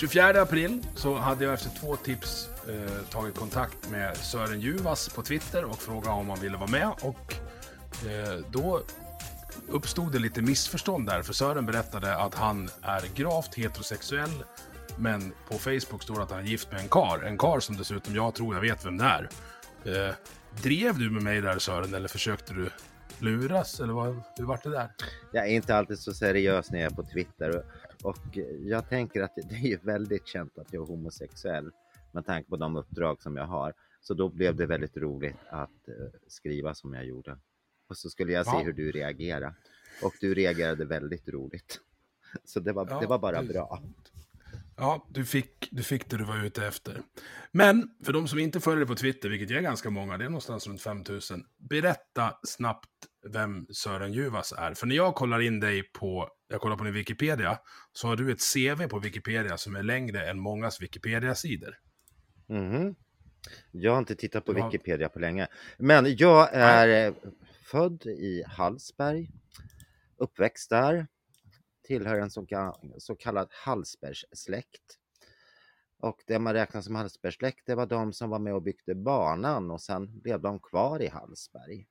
24 april så hade jag efter två tips eh, tagit kontakt med Sören Juvas på Twitter och frågat om han ville vara med. Och eh, då uppstod det lite missförstånd där, för Sören berättade att han är gravt heterosexuell, men på Facebook står det att han är gift med en kar. En kar som dessutom jag tror jag vet vem det är. Eh, drev du med mig där Sören, eller försökte du luras? Eller vad, hur vart det där? Jag är inte alltid så seriös när jag är på Twitter och jag tänker att det är ju väldigt känt att jag är homosexuell med tanke på de uppdrag som jag har. Så då blev det väldigt roligt att eh, skriva som jag gjorde. Och så skulle jag se Ja. hur du reagerar. Och du reagerade väldigt roligt. Så det var, Ja, det var bara du- bra. Ja, du fick, du fick det du var ute efter. Men för de som inte följer dig på Twitter, vilket är ganska många, det är någonstans runt 5000. Berätta snabbt vem Sören Juvas är. För när jag kollar in dig på, jag kollar på din Wikipedia, så har du ett CV på Wikipedia som är längre än mångas Wikipedia-sidor. Mhm. Jag har inte tittat på. Wikipedia på länge. Men jag är eh, född i Hallsberg, uppväxt där, tillhör en så, så kallad Hallsbergssläkt. Och det man räknar som Hallsbergssläkt, det var de som var med och byggde banan och sen blev de kvar i Hallsberg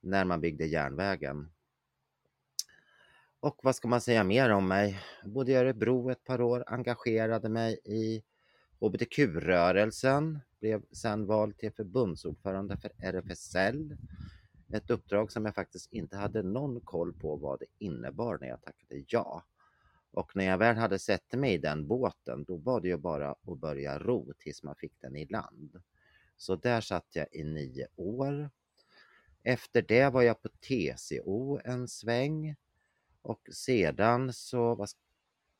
när man byggde järnvägen. Och vad ska man säga mer om mig? Jag bodde i Örebro ett par år, engagerade mig i hbtq-rörelsen, blev sen vald till förbundsordförande för RFSL. Ett uppdrag som jag faktiskt inte hade någon koll på vad det innebar när jag tackade ja. Och när jag väl hade sett mig i den båten, då var det ju bara att börja ro tills man fick den i land. Så där satt jag i nio år. Efter det var jag på TCO en sväng och sedan så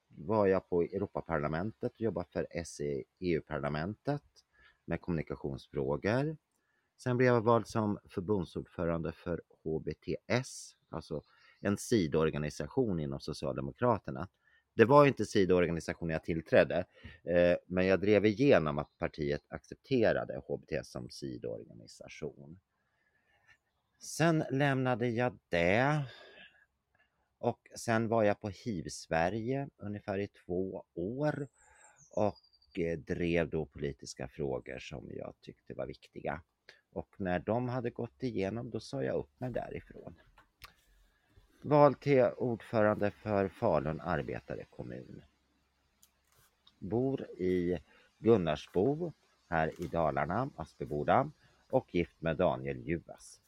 var jag på Europaparlamentet och jobbade för SE EU-parlamentet med kommunikationsfrågor. Sen blev jag vald som förbundsordförande för HBTS, alltså en sidoorganisation inom Socialdemokraterna. Det var inte sidoorganisation jag tillträdde, eh, men jag drev igenom att partiet accepterade HBTS som sidoorganisation. Sen lämnade jag det och sen var jag på HIV-Sverige ungefär i två år och eh, drev då politiska frågor som jag tyckte var viktiga. Och när de hade gått igenom då sa jag upp mig därifrån. Vald till ordförande för Falun arbetare kommun. Bor i Gunnarsbo här i Dalarna, Aspeboda och gift med Daniel Juvas.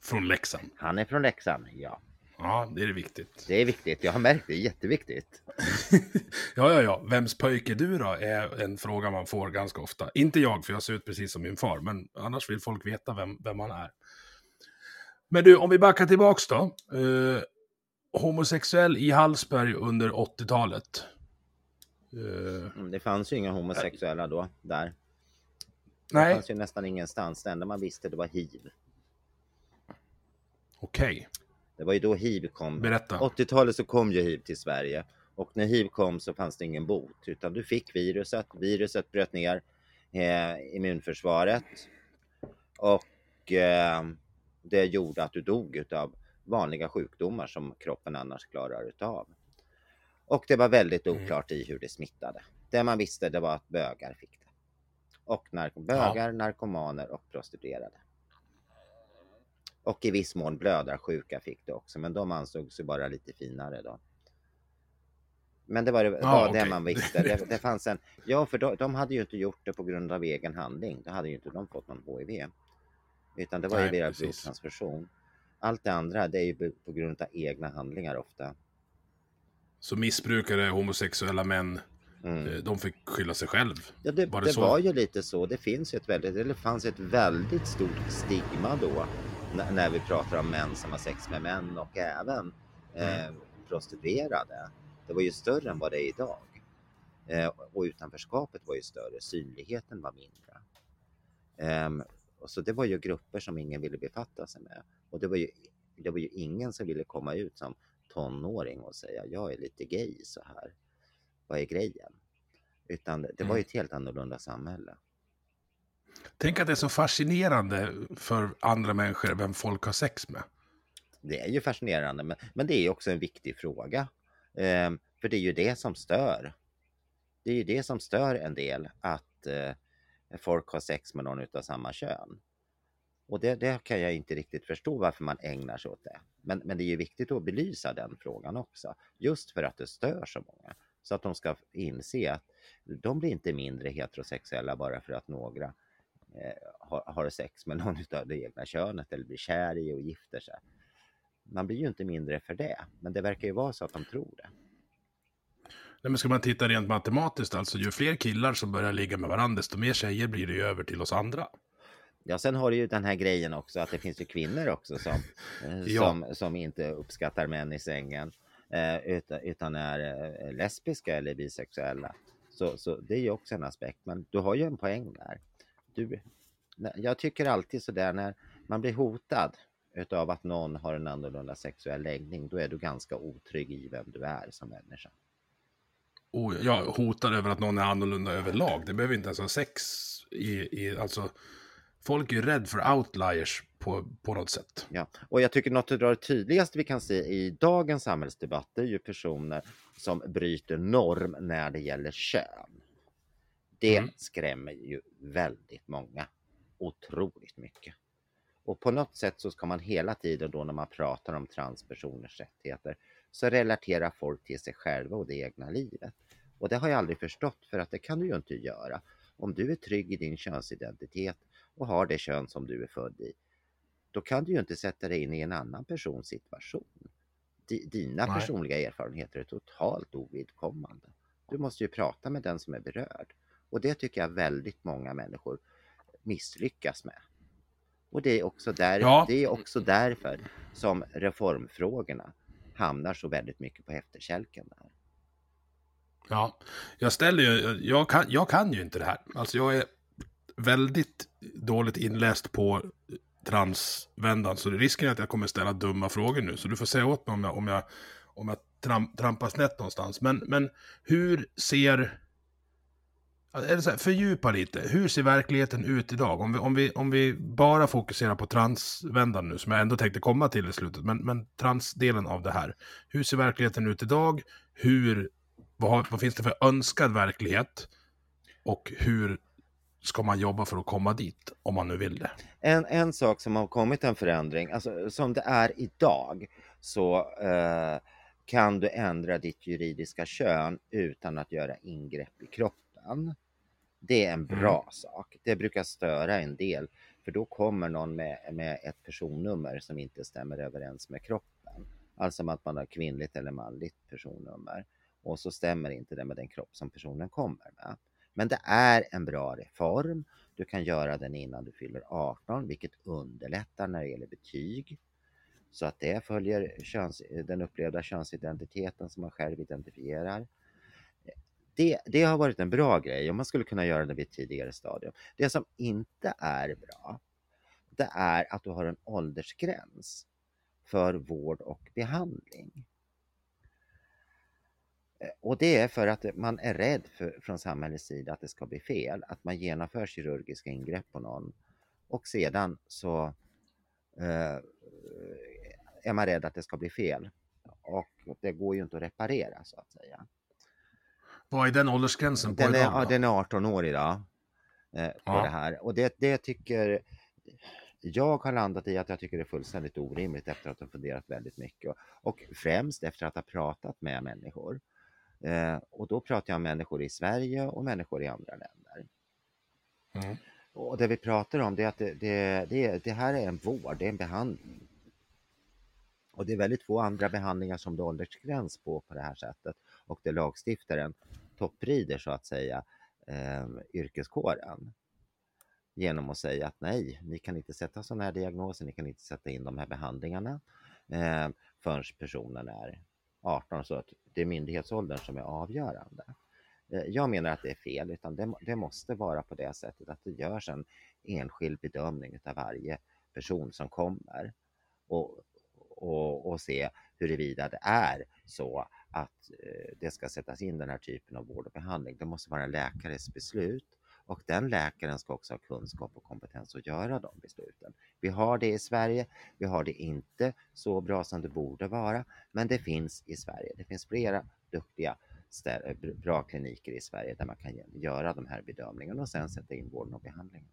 Från Leksand. Han är från Leksand, ja. Ja, det är det viktigt. Det är viktigt, jag har märkt det, jätteviktigt. ja, ja, ja. Vems pojke du då? Är en fråga man får ganska ofta. Inte jag, för jag ser ut precis som min far, men annars vill folk veta vem, vem man är. Men du, om vi backar tillbaks då. Eh, homosexuell i Hallsberg under 80-talet. Eh, Mm, Det fanns ju inga homosexuella då, där. Det nej, fanns ju nästan ingenstans. Det enda man visste det var hiv. okej. Det var ju då hiv kom. Berätta. 80-talet så kom ju hiv till Sverige. Och när hiv kom så fanns det ingen bot. Utan du fick viruset. Viruset bröt ner eh, immunförsvaret. Och eh, det gjorde att du dog utav vanliga sjukdomar som kroppen annars klarar utav. Och det var väldigt Mm. oklart i hur det smittade. Det man visste det var att bögar fick det. Och nark- bögar, narkomaner och prostituerade. Och i viss mån blödarsjuka fick det också, men de ansågs ju bara lite finare då. Men det var, det, Ja, var okej. det man visste. Det, det fanns en, ja, för de, de hade ju inte gjort det på grund av egen handling. Då hade ju inte de fått någon HIV. Utan det var ju Nej, via precis. blodtransfusion. Allt det andra, det är ju på grund av egna handlingar ofta. Så missbrukare, homosexuella män, Mm. eh, de fick skylla sig själv. Ja, det, Var det, det var ju lite så. Det finns ju ett väldigt, eller fanns ett väldigt stort stigma då när, vi pratar om män som har sex med män och även eh, Mm. prostituerade. Det var ju större än vad det är idag. Eh, och utanförskapet var ju större, synligheten var mindre. Ehm, och så det var ju grupper som ingen ville befatta sig med. Och det var ju, det var ju ingen som ville komma ut som tonåring och säga jag är lite gay så här. Vad är grejen? Utan det var ju ett helt annorlunda samhälle. Tänk att det är så fascinerande för andra människor vem folk har sex med. Det är ju fascinerande, men, men det är ju också en viktig fråga. Ehm, för det är ju det som stör. Det är ju det som stör en del, att eh, folk har sex med någon utav samma kön. Och det, det kan jag inte riktigt förstå varför man ägnar sig åt det. Men, men det är ju viktigt att belysa den frågan också, just för att det stör så många. Så att de ska inse att de blir inte mindre heterosexuella bara för att några har, har sex med någon utav det egna könet eller blir kär i och gifter sig. Man blir ju inte mindre för det, men det verkar ju vara så att de tror det. Nej, men ska man titta rent matematiskt, alltså ju fler killar som börjar ligga med varandra, desto mer tjejer blir det ju över till oss andra. Ja, sen har du ju den här grejen också att det finns ju kvinnor också som, eh, Ja. som, som inte uppskattar män i sängen eh, utan, utan är eh, lesbiska eller bisexuella. Så, så det är ju också en aspekt, men du har ju en poäng där. Du, jag tycker alltid sådär när man blir hotad utav att någon har en annorlunda sexuell läggning, då är du ganska otrygg i vem du är som människa. Och jag hotar över att någon är annorlunda överlag. Det behöver inte ens ha sex i, i alltså... Folk är ju rädd för outliers på, på något sätt. Ja, och jag tycker något av det tydligaste vi kan se i dagens samhällsdebatt är ju personer som bryter norm när det gäller kön. Det Mm. skrämmer ju väldigt många. Otroligt mycket. Och på något sätt så ska man hela tiden då när man pratar om transpersoners rättigheter så relaterar folk till sig själva och det egna livet. Och det har jag aldrig förstått för att det kan du ju inte göra. Om du är trygg i din könsidentitet och har det kön som du är född i, då kan du ju inte sätta dig in i en annan persons situation. Di- Dina Nej. personliga erfarenheter är totalt ovidkommande. Du måste ju prata med den som är berörd. Och det tycker jag väldigt många människor misslyckas med. Och det är också, där, Ja. det är också därför som reformfrågorna hamnar så väldigt mycket på efterkälken. Där. Ja, jag ställer ju, jag kan, jag kan ju inte det här. Alltså jag är väldigt dåligt inläst på transvändan, så risken är att jag kommer ställa dumma frågor nu. Så du får säga åt mig om jag, om jag, om jag tram, trampar snett någonstans. Men, men hur ser... Alltså, Eller så här, fördjupa lite. Hur ser verkligheten ut idag? Om vi, om vi, om vi bara fokuserar på transvändan nu, som jag ändå tänkte komma till i slutet. Men, men transdelen av det här. Hur ser verkligheten ut idag? Hur vad, har, vad finns det för önskad verklighet? Och hur ska man jobba för att komma dit, om man nu vill det? En, en sak som har kommit en förändring, alltså som det är idag, så eh, kan du ändra ditt juridiska kön utan att göra ingrepp i kroppen. Det är en bra sak. Det brukar störa en del, för då kommer någon med, med ett personnummer som inte stämmer överens med kroppen. Alltså att man har kvinnligt eller manligt personnummer. Och så stämmer inte det med den kropp som personen kommer med. Men det är en bra reform. Du kan göra den innan du fyller 18, vilket underlättar när det gäller betyg. Så att det följer köns, den upplevda könsidentiteten som man själv identifierar. Det, det har varit en bra grej och man skulle kunna göra det vid ett tidigare stadium. Det som inte är bra, det är att du har en åldersgräns för vård och behandling. Eh, och det är för att man är rädd för, från samhällets sida att det ska bli fel, att man genomför kirurgiska ingrepp på någon och sedan så eh, är man rädd att det ska bli fel. Och det går ju inte att reparera så att säga. Vad är den åldersgränsen på Den är, idag? ja, den är 18 år idag. Eh, på Ja. det här. Och det, det tycker jag har landat i att jag tycker det är fullständigt orimligt efter att ha funderat väldigt mycket och, och främst efter att ha pratat med människor. Eh, och då pratar jag om människor i Sverige och människor i andra länder. Mm. Och det vi pratar om det är att det, det, det, det här är en vård, det är en behandling. Och det är väldigt få andra behandlingar som det är åldersgräns på på det här sättet. Och det lagstiftaren topprider så att säga eh, yrkeskåren genom att säga att nej, ni kan inte sätta sådana här diagnoser, ni kan inte sätta in de här behandlingarna eh, förrän personen är 18, så att det är myndighetsåldern som är avgörande. Eh, jag menar att det är fel, utan det, det, måste vara på det sättet att det görs en enskild bedömning av varje person som kommer och, och, och se huruvida det är så att eh, det ska sättas in den här typen av vård och behandling. Det måste vara en läkares beslut och den läkaren ska också ha kunskap och kompetens att göra de besluten. Vi har det i Sverige. Vi har det inte så bra som det borde vara, men det finns i Sverige. Det finns flera duktiga eh, bra kliniker i Sverige där man kan göra de här bedömningarna och sen sätta in vården och behandlingen.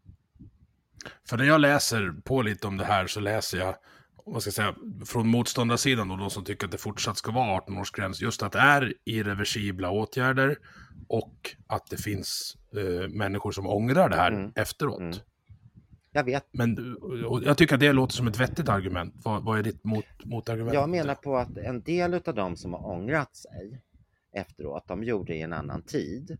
För när jag läser på lite om det här så läser jag vad ska jag säga, från motståndarsidan och de som tycker att det fortsatt ska vara 18-årsgräns, just att det är irreversibla åtgärder och att det finns eh, människor som ångrar det här mm. efteråt. Mm. Jag vet. Men jag tycker att det låter som ett vettigt argument. Vad, vad är ditt mot, motargument? Jag menar på att en del av de som har ångrat sig efteråt, de gjorde det i en annan tid.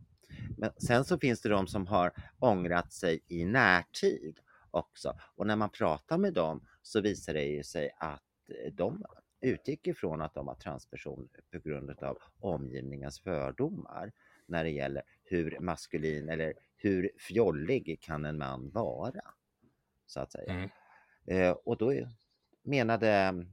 Men sen så finns det de som har ångrat sig i närtid också. Och när man pratar med dem så visar det ju sig att eh, de utgick ifrån att de var transpersoner på grund av omgivningens fördomar när det gäller hur maskulin eller hur fjollig kan en man vara? Så att säga. Mm. Eh, och då menade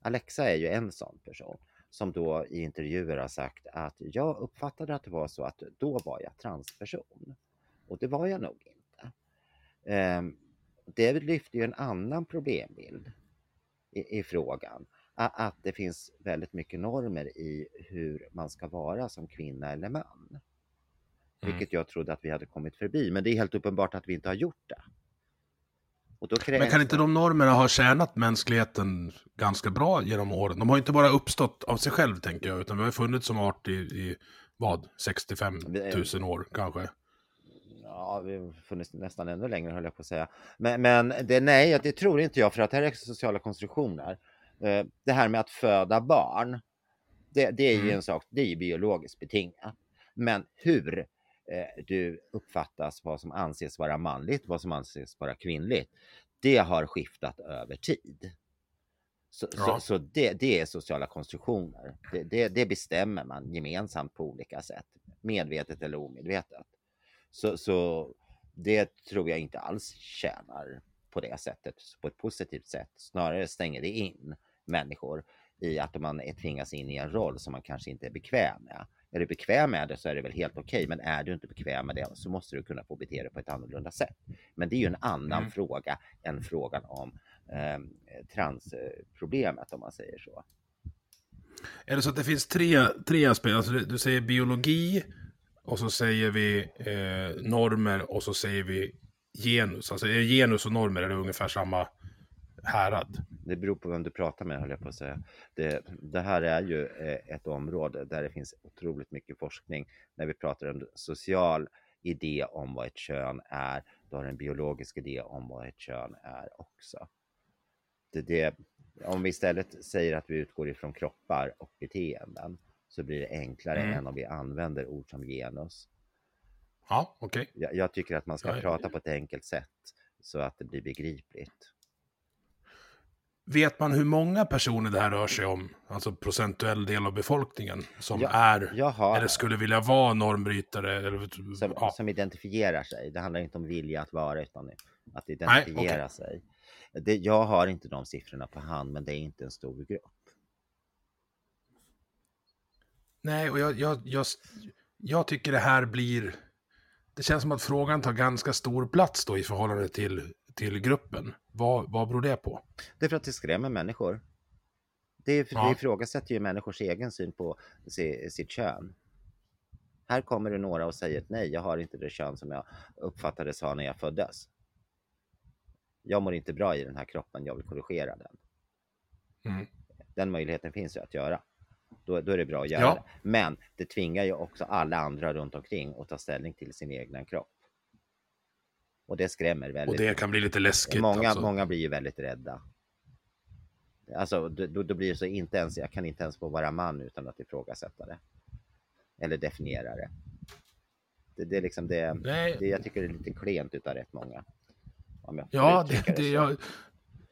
Alexa är ju en sån person som då i intervjuer har sagt att jag uppfattade att det var så att då var jag transperson. Och det var jag nog inte. Eh, det lyfter ju en annan problembild i, i frågan. Att det finns väldigt mycket normer i hur man ska vara som kvinna eller man. Mm. Vilket jag trodde att vi hade kommit förbi, men det är helt uppenbart att vi inte har gjort det. Men kan inte de normerna ha tjänat mänskligheten ganska bra genom åren? De har inte bara uppstått av sig själv, tänker jag, utan vi har funnits som art i, i vad, 65 000 år kanske? Ja, vi har funnits nästan ännu längre höll jag på att säga. Men, men det, nej, det tror inte jag för att det här är sociala konstruktioner. Eh, det här med att föda barn, det, det är ju mm. en sak, det är ju biologiskt betingat. Men hur eh, du uppfattas, vad som anses vara manligt, vad som anses vara kvinnligt, det har skiftat över tid. Så, ja. så, så det, det, är sociala konstruktioner. Det, det, det, bestämmer man gemensamt på olika sätt, medvetet eller omedvetet. Så, så det tror jag inte alls tjänar på det sättet, på ett positivt sätt. Snarare stänger det in människor i att man tvingas in i en roll som man kanske inte är bekväm med. Är du bekväm med det så är det väl helt okej, okay, men är du inte bekväm med det så måste du kunna få bete dig på ett annorlunda sätt. Men det är ju en annan mm. fråga än frågan om eh, transproblemet om man säger så. Är det så att det finns tre, tre aspekter? Alltså du säger biologi, och så säger vi eh, normer och så säger vi genus. Alltså är genus och normer är det ungefär samma härad? Det beror på vem du pratar med höll jag på att säga. Det, det här är ju eh, ett område där det finns otroligt mycket forskning. När vi pratar om social idé om vad ett kön är, då har en biologisk idé om vad ett kön är också. Det, det, om vi istället säger att vi utgår ifrån kroppar och beteenden så blir det enklare mm. än om vi använder ord som genus. Ja, okej. Okay. Jag, jag, tycker att man ska ja, prata på ett enkelt sätt så att det blir begripligt. Vet man hur många personer det här rör sig om? Alltså procentuell del av befolkningen som ja, är har... eller skulle vilja vara normbrytare? Eller, som, ja. som, identifierar sig. Det handlar inte om vilja att vara utan att identifiera Nej, okay. sig. Det, jag har inte de siffrorna på hand men det är inte en stor grupp. Nej, och jag, jag, jag, jag tycker det här blir... Det känns som att frågan tar ganska stor plats då i förhållande till, till gruppen. Vad, vad beror det på? Det är för att det skrämmer människor. Det, ja. det ifrågasätter ju människors egen syn på sitt kön. Här kommer det några och säger att nej, jag har inte det kön som jag uppfattades ha när jag föddes. jag mår inte bra i den här kroppen, jag vill korrigera den. Mm. Den möjligheten finns ju att göra. Då, då är det bra att göra Ja. det. Men det tvingar ju också alla andra runt omkring att ta ställning till sin egna kropp. Och det skrämmer väldigt. Och det kan bli lite läskigt. många, alltså. många blir ju väldigt rädda. Alltså då, då blir det så inte ens, jag kan inte ens få vara man utan att ifrågasätta det. Eller definiera det. Det, det är liksom det, det, jag tycker det är lite klent utav rätt många. Ja, det, det, jag,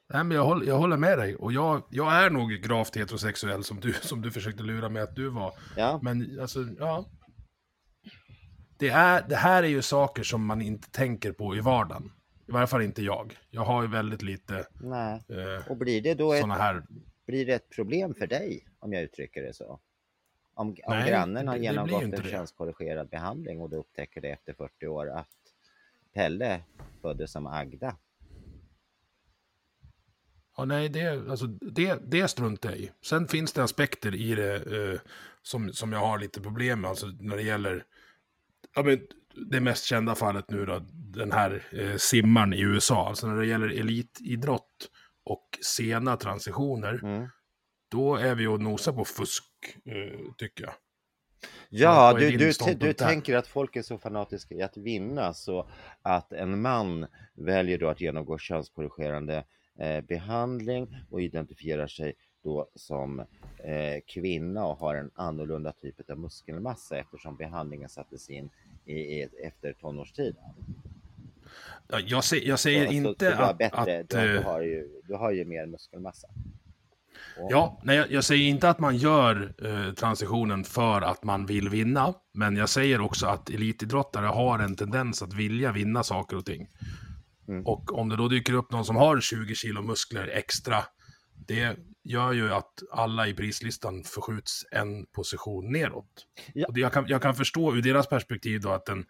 nej, men jag, håller, jag håller med dig. Och jag, jag är nog gravt heterosexuell som du, som du försökte lura mig att du var. ja. Men alltså, ja. Det, är, det här är ju saker som man inte tänker på i vardagen. I varje fall inte jag. Jag har ju väldigt lite Nej. eh, Och blir det då ett, här... blir det ett problem för dig om jag uttrycker det så? Om, om Nej, grannen har genomgått en det. könskorrigerad behandling och du upptäcker det efter 40 år att Pelle föddes som Agda. Ja, nej, det, alltså, det, det struntar jag i. Sen finns det aspekter i det eh, som, som jag har lite problem med. Alltså när det gäller ja, men, det mest kända fallet nu då, den här eh, simmaren i USA. Alltså när det gäller elitidrott och sena transitioner, Mm. då är vi och nosar på fusk, eh, tycker jag. Ja, du, du, du tänker att folk är så fanatiska i att vinna så att en man väljer då att genomgå könskorrigerande eh, behandling och identifierar sig då som eh, kvinna och har en annorlunda typ av muskelmassa eftersom behandlingen sattes in i, i, efter tonårstiden. Ja, Jag, se, jag säger Så- så- inte så har att... bättre, att du, har- du, eh, har ju, du har ju mer muskelmassa. Och- Ja, nej, jag, jag säger inte att man gör eh, transitionen för att man vill vinna. Men jag säger också att elitidrottare har en tendens att vilja vinna saker och ting. Mm. Och om det då dyker upp någon som har 20 kilo muskler extra, det gör ju att alla i prislistan förskjuts en position neråt. Ja. Och jag, kan, jag kan förstå ur deras perspektiv då att en,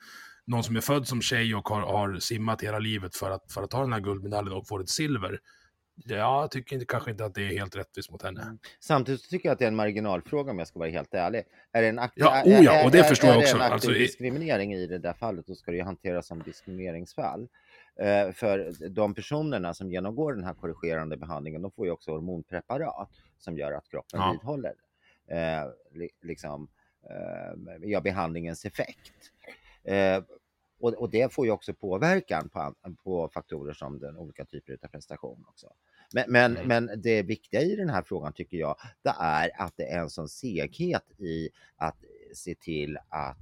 någon som är född som tjej och har, har simmat hela livet för att, för att ta den här guldmedaljen och får ett silver. Ja, jag tycker inte, kanske inte att det är helt rättvist mot henne. Samtidigt så tycker jag att det är en marginalfråga om jag ska vara helt ärlig. Är det en aktiv, Ja, är, oh ja, är- och det är, förstår jag är också. det en aktiv Alltså, diskriminering i det där fallet, då ska det ju hanteras som diskrimineringsfall. Eh, för de personerna som genomgår den här korrigerande behandlingen, de får ju också hormonpreparat som gör att kroppen Ja. vidhåller eh, li, liksom, eh, ja, behandlingens effekt. Och, och det får ju också påverkan på, på faktorer som den olika typer av prestation också. Men, men, Mm. men det viktiga i den här frågan tycker jag, det är att det är en sån seghet i att se till att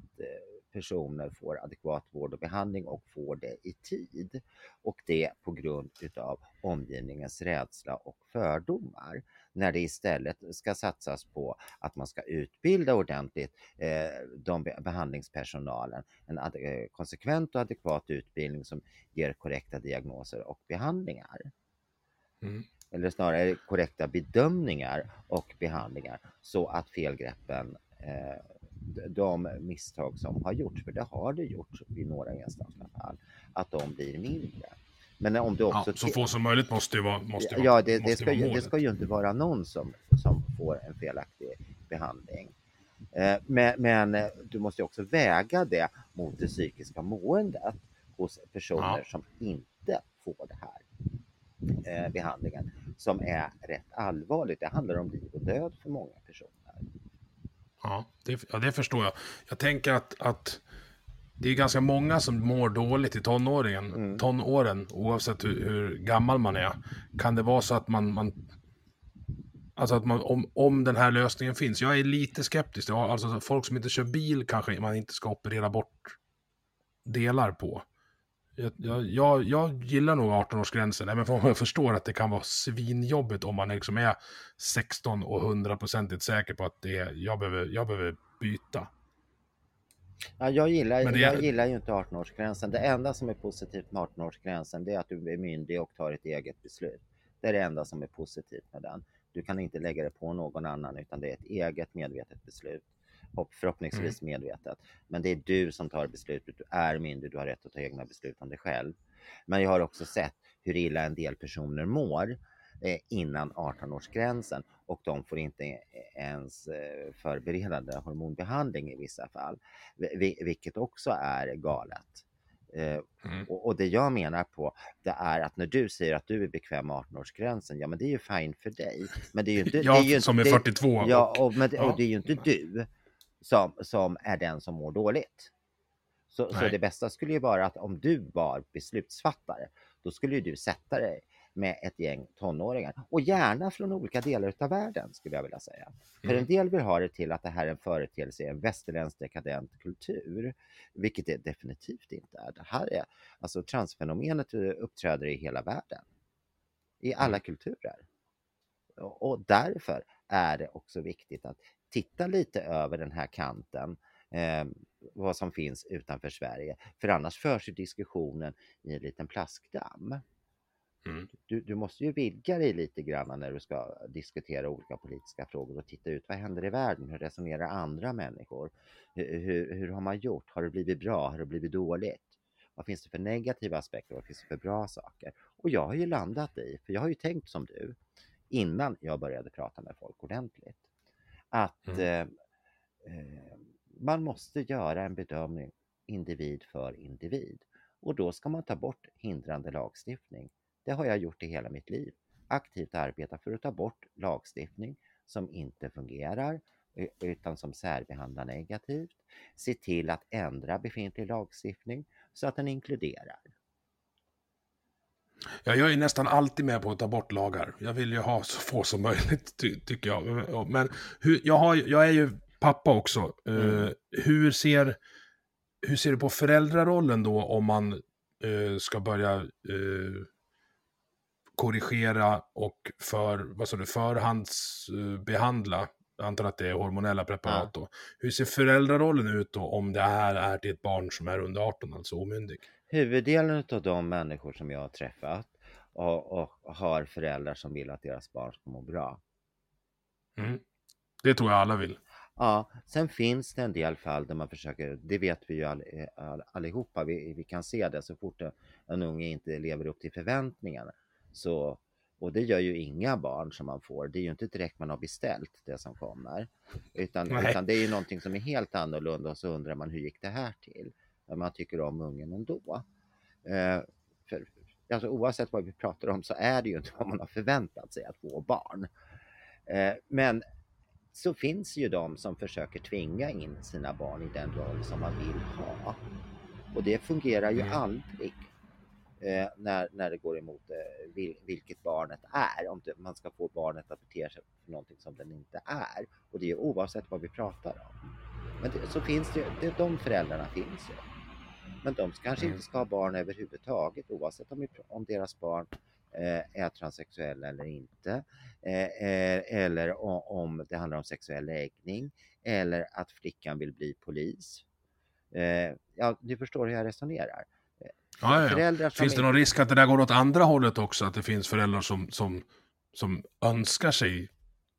personer får adekvat vård och behandling och får det i tid. Och det på grund utav omgivningens rädsla och fördomar. När det istället ska satsas på att man ska utbilda ordentligt eh, de be- behandlingspersonalen, en ad- eh, konsekvent och adekvat utbildning som ger korrekta diagnoser och behandlingar Mm. eller snarare korrekta bedömningar och behandlingar så att felgreppen, eh, de misstag som har gjorts, för det har det gjorts vid några enstaka fall, att de blir mindre. Men om du Ja, också... så få som möjligt måste ju vara måste ju ja, vara, det, det, ska, vara ju- det ska ju inte vara någon som, som får en felaktig behandling. Eh, Men, men eh, du måste ju också väga det mot det psykiska måendet hos personer Ja. som inte får det här eh, behandlingen som är rätt allvarligt. Det handlar om liv och död för många personer. Ja det, ja, det förstår jag. Jag tänker att, att det är ganska många som mår dåligt i tonåringen, Mm. tonåren, oavsett hur, hur gammal man är. Kan det vara så att man, man Alltså att man, om, om den här lösningen finns. Jag är lite skeptisk. Alltså folk som inte kör bil kanske man inte ska operera bort delar på. Jag, jag, jag, gillar nog 18-årsgränsen, även om jag förstår att det kan vara svinjobbigt om man liksom är 16 och 100% säker på att det är, jag, behöver, jag behöver byta. Ja, jag, gillar, är- jag gillar ju inte 18-årsgränsen. Det enda som är positivt med 18-årsgränsen det är att du är myndig och tar ett eget beslut. Det är det enda som är positivt med den. Du kan inte lägga det på någon annan utan det är ett eget medvetet beslut. Förhoppningsvis medvetet. Men det är du som tar beslutet. Du är myndig, du har rätt att ta egna beslut om dig själv. Men jag har också sett hur illa en del personer mår eh, innan 18-årsgränsen och de får inte ens eh, förberedande hormonbehandling i vissa fall. Vi- vi- vilket också är galet. Eh, Mm. och, det jag menar på det är att när du säger att du är bekväm med 18-årsgränsen, ja men det är ju fine för dig. Men det är ju inte... Jag det är ju som är det- 42. Ja, och, men, det- ja. och det är ju inte du som, som är den som mår dåligt. Så, så det bästa skulle ju vara att om du var beslutsfattare, då skulle ju du sätta dig med ett gäng tonåringar och gärna från olika delar av världen skulle jag vilja säga. För Mm. en del vill ha det till att det här är en företeelse i en västerländsk dekadent kultur, vilket det definitivt inte är. Det här är alltså transfenomenet uppträder i hela världen, i alla Mm. kulturer. Och därför är det också viktigt att titta lite över den här kanten, eh, vad som finns utanför Sverige. För annars förs ju diskussionen i en liten plaskdamm. Mm. Du, du måste ju vidga dig lite grann när du ska diskutera olika politiska frågor och titta ut vad händer i världen? Hur resonerar andra människor? Hur, hur, hur har man gjort? Har det blivit bra? Har det blivit dåligt? Vad finns det för negativa aspekter? Vad finns det för bra saker? Och jag har ju landat i, för jag har ju tänkt som du, innan jag började prata med folk ordentligt, att Mm. eh, eh, man måste göra en bedömning individ för individ. Och då ska man ta bort hindrande lagstiftning. Det har jag gjort i hela mitt liv. Aktivt arbeta för att ta bort lagstiftning som inte fungerar utan som särbehandlar negativt. Se till att ändra befintlig lagstiftning så att den inkluderar. Ja, jag är nästan alltid med på att ta bort lagar. Jag vill ju ha så få som möjligt, ty tycker jag. Men hur, jag, har, ju- jag är ju pappa också. Eh, Mm. hur, ser, hur ser du på föräldrarollen då om man eh, ska börja eh, korrigera och för, vad sa du, förhandsbehandla? Jag antar att det är hormonella preparat då. Hur ser föräldrarollen ut då om det här är till ett barn som är under 18, alltså omyndig? Huvuddelen av de människor som jag har träffat och, och har föräldrar som vill att deras barn ska må bra. Mm. Det tror jag alla vill. Ja, sen finns det en del fall där man försöker, det vet vi ju all, all, allihopa, vi, vi kan se det så fort en unge inte lever upp till förväntningarna. Så, och det gör ju inga barn som man får, det är ju inte direkt man har beställt det som kommer. Utan, Nej. utan det är ju någonting som är helt annorlunda och så undrar man hur gick det här till? Men man tycker om ungen ändå. Eh, för, alltså, oavsett vad vi pratar om så är det ju inte vad man har förväntat sig att få barn. Eh, men så finns ju de som försöker tvinga in sina barn i den roll som man vill ha. Och det fungerar ju Mm. aldrig eh, när, när det går emot eh, vil, vilket barnet är. Om det, man ska få barnet att bete sig för någonting som den inte är. Och det är oavsett vad vi pratar om. Men det, så finns det, det, de föräldrarna finns ju. Men de kanske inte ska ha barn överhuvudtaget oavsett om, om deras barn eh, är transsexuella eller inte. Eh, eh, eller om det handlar om sexuell läggning. Eller att flickan vill bli polis. Ja, du förstår hur jag resonerar. Ja, ja, Finns det någon risk att det där går åt andra hållet också? Att det finns föräldrar som, som, som önskar sig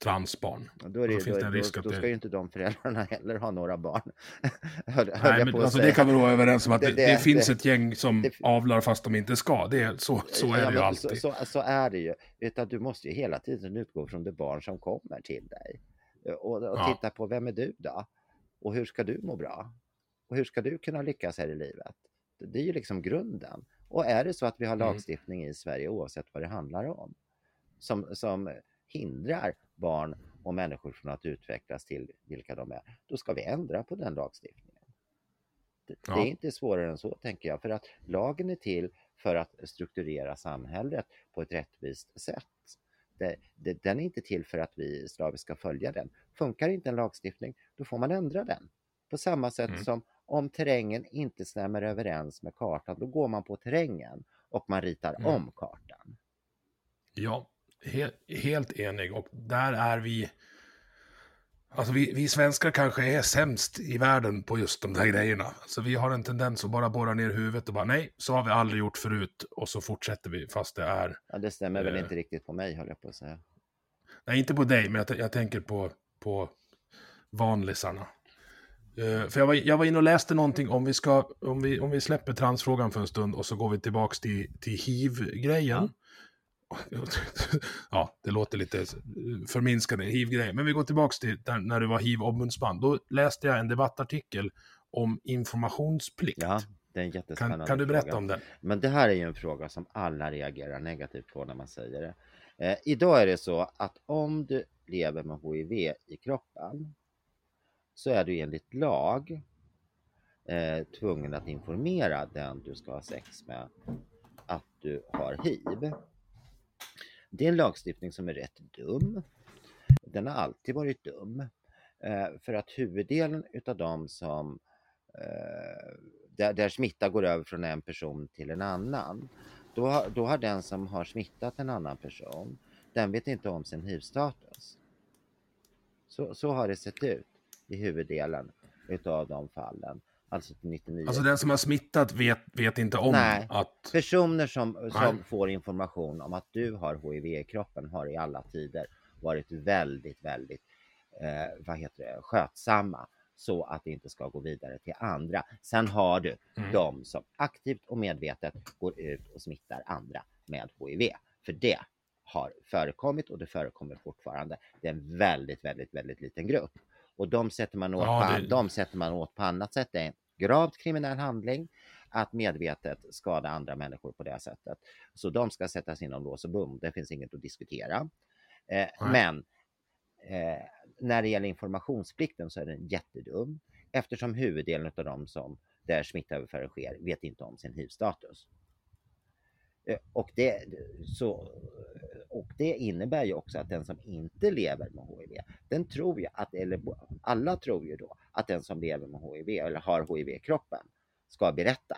transbarn? Då, är det, Då då, finns det en risk då, att då det- ska ju inte de föräldrarna heller ha några barn. Höll Nej, men alltså, det kan vi vara överens om att Det- det, det, finns ett gäng som avlar fast de inte ska. Det är, så, så är Ja, det ju alltid. Så, så, så är det ju. Utan du måste ju hela tiden utgå från det barn som kommer till dig. Och, och Ja. titta på vem är du då? Och hur ska du må bra? Och hur ska du kunna lyckas här i livet? Det, är ju liksom grunden. Och är det så att vi har Mm. lagstiftning i Sverige oavsett vad det handlar om som, som hindrar barn och människor från att utvecklas till vilka de är, då ska vi ändra på den lagstiftningen. Det, Ja. det är inte svårare än så tänker jag, för att lagen är till för att strukturera samhället på ett rättvist sätt. Det, det, den är inte till för att vi slaviskt ska följa den. Funkar inte en lagstiftning, då får man ändra den. På samma sätt Mm. som om terrängen inte stämmer överens med kartan, då går man på terrängen och man ritar Mm. om kartan. Ja, he, helt enig. Och där är vi... Alltså vi, vi svenskar kanske är sämst i världen på just de där grejerna. Alltså vi har en tendens att bara borra ner huvudet och bara nej, så har vi aldrig gjort förut. Och så fortsätter vi fast det är... Ja, det stämmer väl Eh. inte riktigt på mig, höll jag på att säga. Nej, inte på dig, men jag, jag tänker på, på vanlisarna. Eh, för jag var, jag var inne och läste någonting om vi, ska, om, vi, om vi släpper transfrågan för en stund och så går vi tillbaks till, till hiv-grejen. Ja, det låter lite förminskande, hiv-grejen. Men vi går tillbaks till där, när du var hiv-ombudsman. Då läste jag en debattartikel om informationsplikt. Ja, Det är en jättespännande Kan, kan du berätta fråga. om den? Men det här är ju en fråga som alla reagerar negativt på när man säger det. Eh, idag är det så att om du lever med HIV i kroppen så är du enligt lag eh, tvungen att informera den du ska ha sex med att du har hiv. Det är en lagstiftning som är rätt dum. Den har alltid varit dum. Eh, för att huvuddelen utav de som eh, där, där smitta går över från en person till en annan, då, har- då har den som har smittat en annan person, den vet inte om sin hiv-status. Så, så har det sett ut i huvuddelen utav de fallen. Alltså till 99. Alltså den som har smittat vet, vet inte om Nej. att... Personer som, Nej. som får information om att du har HIV i kroppen har i alla tider varit väldigt, väldigt eh, vad heter det, skötsamma så att det inte ska gå vidare till andra. Sen har du Mm. de som aktivt och medvetet går ut och smittar andra med HIV. För det har förekommit och det förekommer fortfarande. Det är en väldigt, väldigt, väldigt liten grupp. Och de sätter man åt, Ja, på, det- de sätter man åt på annat sätt. Det är en gravt kriminell handling att medvetet skada andra människor på det sättet. Så de ska sättas inom lås och bom. Det finns inget att diskutera. Eh, men eh, när det gäller informationsplikten så är den jättedum eftersom huvuddelen av de som där smittöverföring sker vet inte om sin hiv-status. Eh, Och det, så, och det innebär ju också att den som inte lever med HIV, den tror ju att, eller alla tror ju då att den som lever med HIV eller har HIV i kroppen ska berätta.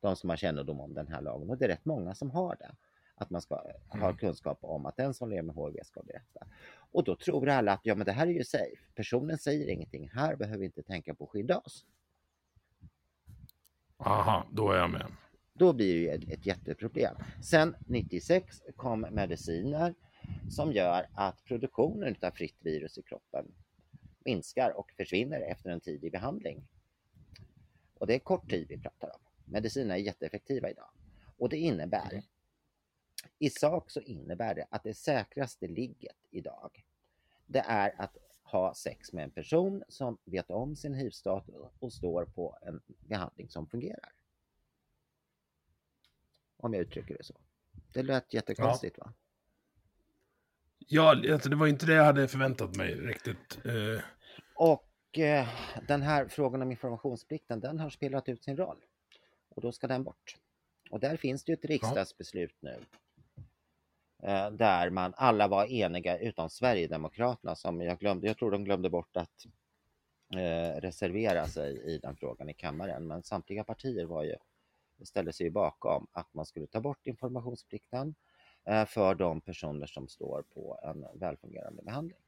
De som har kännedom om den här lagen och det är rätt många som har det. Att man ska ha Mm. kunskap om att den som lever med HIV ska berätta. Och då tror alla att ja men det här är ju safe. Personen säger ingenting. Här behöver vi inte tänka på att skydda oss. Aha, då är jag med. Då blir det ju ett, ett jätteproblem. Sen 96 kom mediciner som gör att produktionen av fritt virus i kroppen minskar och försvinner efter en tid i behandling. Och det är kort tid vi pratar om. Mediciner är jätteeffektiva idag. Och det innebär, i sak så innebär det att det säkraste ligget idag, det är att ha sex med en person som vet om sin hiv-status och står på en behandling som fungerar. Om jag uttrycker det så. Det lät jättekonstigt va? Ja, alltså, det var inte det jag hade förväntat mig riktigt. Eh, Och eh, den här frågan om informationsplikten, den har spelat ut sin roll. Och då ska den bort. Och där finns det ju ett riksdagsbeslut nu. Eh, där man alla var eniga utom Sverigedemokraterna som jag glömde, jag tror de glömde bort att eh, reservera sig i den frågan i kammaren. Men samtliga partier var ju, ställde sig bakom att man skulle ta bort informationsplikten eh, för de personer som står på en välfungerande behandling.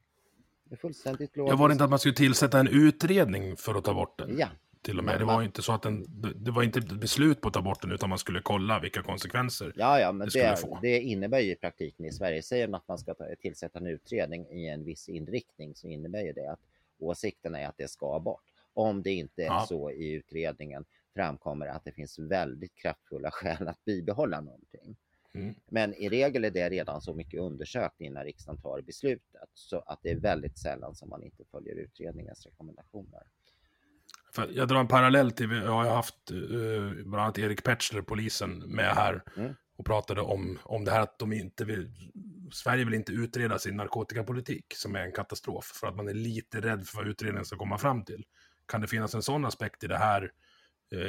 Det är fullständigt logiskt. jag var det inte att man skulle tillsätta en utredning för att ta bort den? Ja, Till och med. Men Det var inte så att den, det var inte beslut på att ta bort den, utan man skulle kolla vilka konsekvenser. Ja, ja, men det skulle det, få. det innebär ju i praktiken i Sverige, säger man att man ska ta, tillsätta en utredning i en viss inriktning så innebär ju det att åsikten är att det ska bort. Om det inte är Ja. så i utredningen framkommer att det finns väldigt kraftfulla skäl att bibehålla någonting. Mm. Men i regel är det redan så mycket undersökt innan riksdagen tar beslutet så att det är väldigt sällan som man inte följer utredningens rekommendationer. Jag drar en parallell till, jag har haft eh, bland annat Erik Petschler, polisen, med här Mm. och pratade om, om det här att de inte vill, Sverige vill inte utreda sin narkotikapolitik, som är en katastrof, för att man är lite rädd för vad utredningen ska komma fram till. Kan det finnas en sån aspekt i det här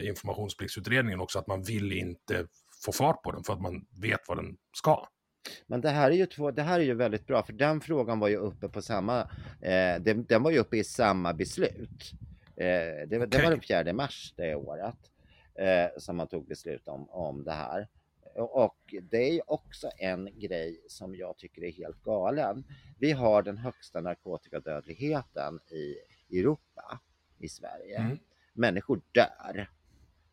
informationspliktsutredningen också, att man vill inte få fart på den för att man vet vad den ska? Men det här är ju, två, det här är ju väldigt bra för den frågan var ju uppe på samma, eh, den, den var ju uppe i samma beslut. Eh, det, var- det var den 4 mars det året eh, som man tog beslut om, om det här. Och det är ju också en grej som jag tycker är helt galen. Vi har den högsta narkotikadödligheten i Europa, i Sverige. Mm. Människor dör,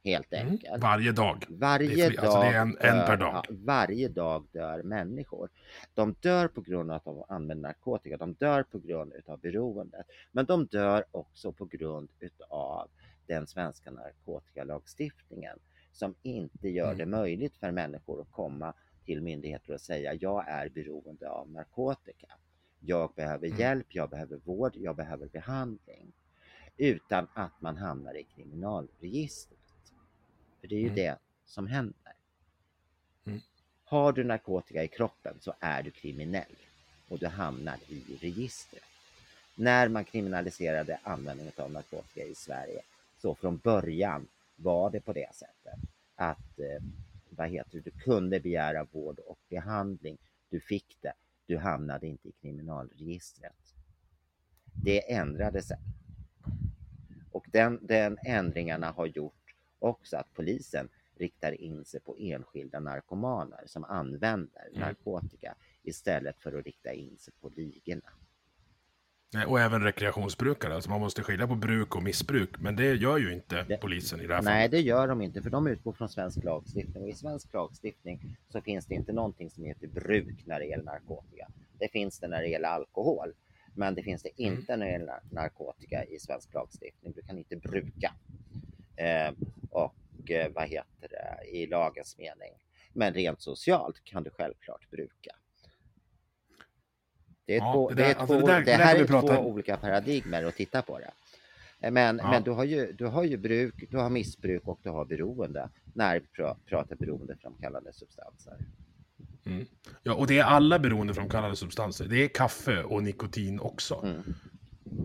helt Mm. enkelt. Varje dag. Varje dag, alltså det är en- en per dag. Ja, varje dag dör människor. De dör på grund av att de använder narkotika, de dör på grund av beroendet. Men de dör också på grund av den svenska narkotikalagstiftningen som inte gör Mm. det möjligt för människor att komma till myndigheter och säga jag är beroende av narkotika. Jag behöver Mm. hjälp, jag behöver vård, jag behöver behandling. Utan att man hamnar i kriminalregistret. För det är ju Mm. det som händer. Mm. Har du narkotika i kroppen så är du kriminell och du hamnar i registret. När man kriminaliserade användningen av narkotika i Sverige så från början var det på det sättet att eh, vad heter det, du kunde begära vård och behandling. Du fick det. Du hamnade inte i kriminalregistret. Det ändrades sen. Den, den ändringarna har gjort också att polisen riktar in sig på enskilda narkomaner som använder Mm. narkotika istället för att rikta in sig på ligorna. Nej, Och även rekreationsbrukare. Alltså man måste skilja på bruk och missbruk. Men det gör ju inte Det- polisen i det här Nej, fallet. det gör de inte för de utgår från svensk lagstiftning och i svensk lagstiftning så finns det inte någonting som heter bruk när det gäller narkotika. Det finns det när det gäller alkohol, men det finns det Mm. inte när det gäller nar- narkotika i svensk lagstiftning. Du kan inte bruka. Eh, och eh, vad heter det i lagens mening. Men rent socialt kan du självklart bruka. Det, är Ja, två, det det, där- är alltså två, det där- det det där här är två olika paradigmer att titta på det. Men, Ja. men du, har ju, du har ju bruk, du har missbruk och du har beroende när vi pra- pratar beroendeframkallande substanser. Mm. Ja, och det är alla beroendeframkallande substanser. Det är kaffe och nikotin också. Mm.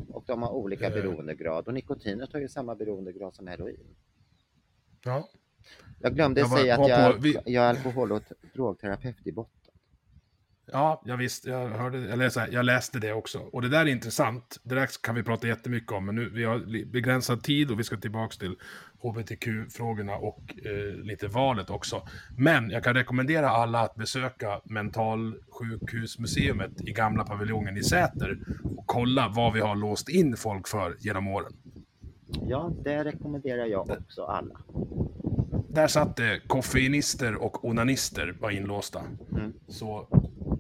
Och de har olika Eh. beroendegrad och nikotinet har ju samma beroendegrad som heroin. Ja. Jag glömde Jag var- säga var att jag, på- vi- jag är alkohol och drogterapeut i botten. Ja, jag visste, jag hörde, eller så här, jag läste det också. Och det där är intressant. Det där kan vi prata jättemycket om, men nu vi har begränsad tid och vi ska tillbaka till hbtq-frågorna och eh, lite valet också. Men jag kan rekommendera alla att besöka mentalsjukhusmuseet i gamla paviljongen i Säter och kolla vad vi har låst in folk för genom åren. Ja, det rekommenderar jag också alla. Där satt det koffeinister och onanister var inlåsta. Mm. Så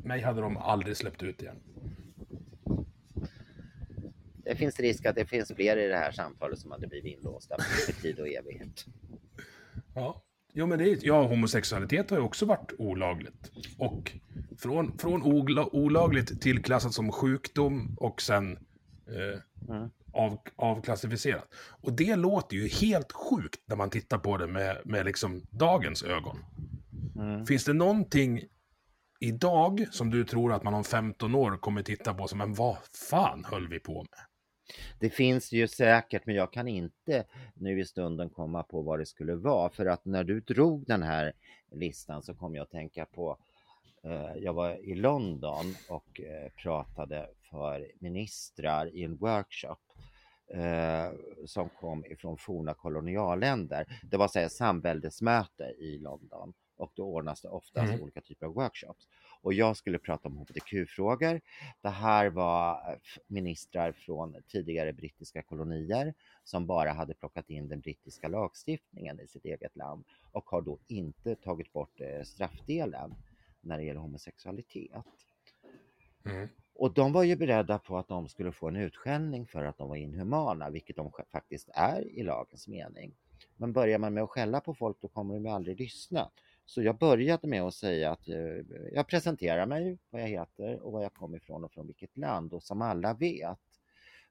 mig hade de aldrig släppt ut igen. Det finns risk att det finns fler i det här samtalet som hade blivit inlåsta för tid och evighet. Ja, jo, men det är, ja, homosexualitet har ju också varit olagligt. Och från, från olagligt till klassat som sjukdom och sen eh, Mm. av, avklassificerat. Och det låter ju helt sjukt när man tittar på det med, med liksom dagens ögon. Mm. Finns det någonting idag som du tror att man om 15 år kommer titta på som, men vad fan höll vi på med? Det finns ju säkert, men jag kan inte nu i stunden komma på vad det skulle vara. För att när du drog den här listan så kom jag att tänka på, eh, jag var i London och eh, pratade för ministrar i en workshop eh, som kom ifrån forna kolonialländer. Det var så här samväldesmöte i London och då ordnas det oftast Mm. olika typer av workshops. Och jag skulle prata om hbtq-frågor. Det här var eh, ministrar från tidigare brittiska kolonier som bara hade plockat in den brittiska lagstiftningen i sitt eget land och har då inte tagit bort eh, straffdelen när det gäller homosexualitet. Mm. Och de var ju beredda på att de skulle få en utskällning för att de var inhumana, vilket de faktiskt är i lagens mening. Men börjar man med att skälla på folk då kommer de ju aldrig lyssna. Så jag började med att säga att eh, jag presenterar mig, vad jag heter och var jag kommer ifrån och från vilket land. Och som alla vet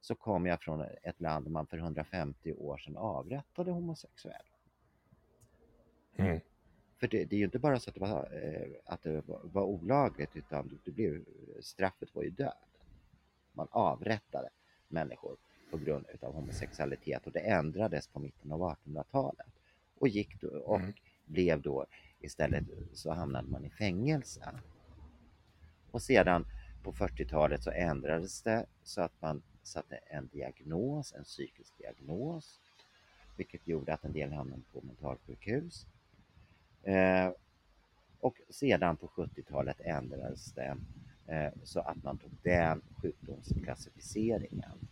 så kommer jag från ett land där man för 150 år sedan avrättade homosexuella. Mm. För det, det är ju inte bara så att det var, eh, att det var olagligt utan det blev, straffet var ju död. Man avrättade människor på grund av homosexualitet och det ändrades på mitten av 1800-talet. Och gick då, och Mm. blev då istället så hamnade man i fängelse. Och sedan på 40-talet så ändrades det så att man satte en diagnos, en psykisk diagnos, vilket gjorde att en del hamnade på mentalsjukhus. Eh, och sedan på 70-talet ändrades det eh, så att man tog den sjukdomsklassificeringen.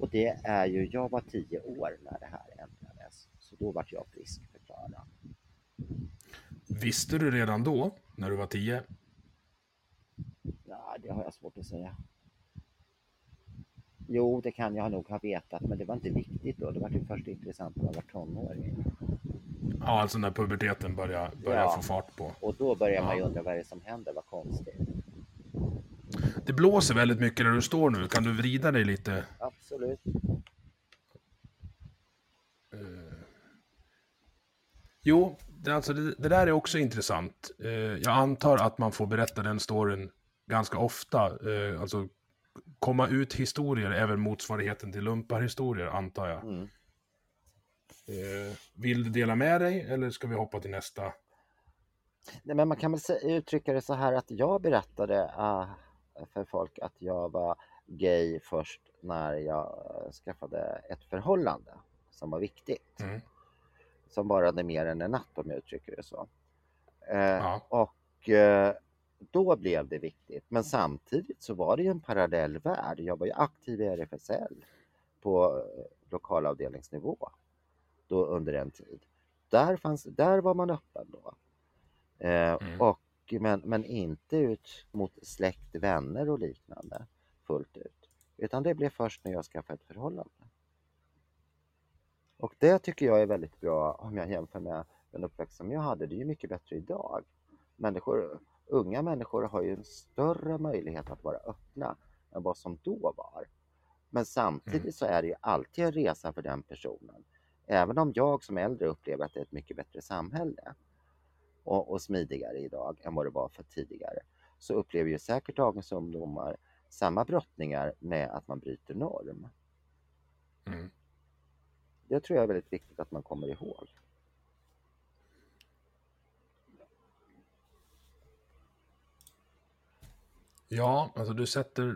Och det är ju, jag var 10 år när det här då vart jag friskförklarad. Visste du redan då, när du var 10, Ja, det har jag svårt att säga. Jo, det kan jag nog ha vetat, men det var inte viktigt då. Det var ju först intressant när jag var tonåring. ja, alltså när puberteten började, började Ja. få fart på. Och då börjar man ju undra vad är det som händer, vad konstigt. Det blåser väldigt mycket där du står nu. Kan du vrida dig lite? Absolut. Jo, det, alltså, det, det där är också intressant. Eh, jag antar att man får berätta den storyn ganska ofta. Eh, alltså komma ut historier väl motsvarigheten till lumparhistorier, antar jag. Mm. Eh, vill du dela med dig eller ska vi hoppa till nästa? Nej, men man kan väl uttrycka det så här att jag berättade uh, för folk att jag var gay först när jag eh, skaffade ett förhållande som var viktigt. Mm. Som varade mer än en natt om jag uttrycker det så. Eh, Ja. Och eh, då blev det viktigt. Men samtidigt så var det ju en parallell värld. Jag var ju aktiv i RFSL på eh, lokalavdelningsnivå då under en tid. Där, fanns, där var man öppen då. Eh, Mm. och, men, men inte ut mot släkt, vänner och liknande fullt ut. Utan det blev först när jag skaffade ett förhållande. Och det tycker jag är väldigt bra om jag jämför med den uppväxt som jag hade. Det är ju mycket bättre idag. Människor, unga människor har ju en större möjlighet att vara öppna än vad som då var. Men samtidigt Mm. så är det ju alltid en resa för den personen. Även om jag som äldre upplever att det är ett mycket bättre samhälle och, och smidigare idag än vad det var för tidigare så upplever ju säkert dagens ungdomar samma brottningar med att man bryter norm. Mm. Det tror jag är väldigt viktigt att man kommer ihåg. Ja, alltså du sätter,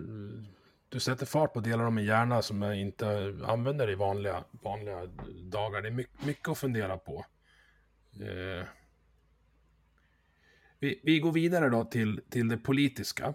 du sätter fart på delar av min hjärna som jag inte använder i vanliga, vanliga dagar. Det är mycket, mycket att fundera på. Eh, vi, vi går vidare då till, till det politiska.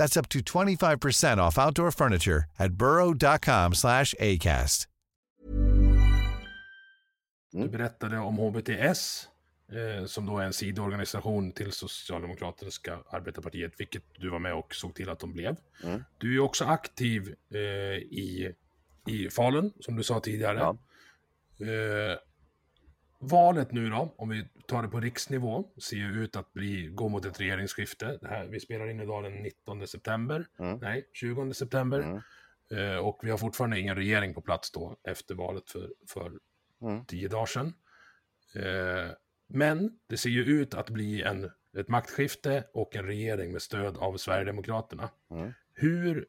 That's up to 25% off outdoor furniture at burrow.com/acast. Du berättade om HBTS, eh, som då är en sidoorganisation till Socialdemokratiska arbetarpartiet, vilket du var med och såg till att de blev. Mm. Du är också aktiv eh, i, i Falun, som du sa tidigare. Ja. Eh, valet nu då, om vi tar det på riksnivå, ser ju ut att bli, gå mot ett regeringsskifte. Det här, vi spelar in idag den 19 september, Mm. nej, 20 september. Mm. Eh, och vi har fortfarande ingen regering på plats då efter valet för, för Mm. tio dagar sedan. Eh, men det ser ju ut att bli en, ett maktskifte och en regering med stöd av Sverigedemokraterna. Mm. Hur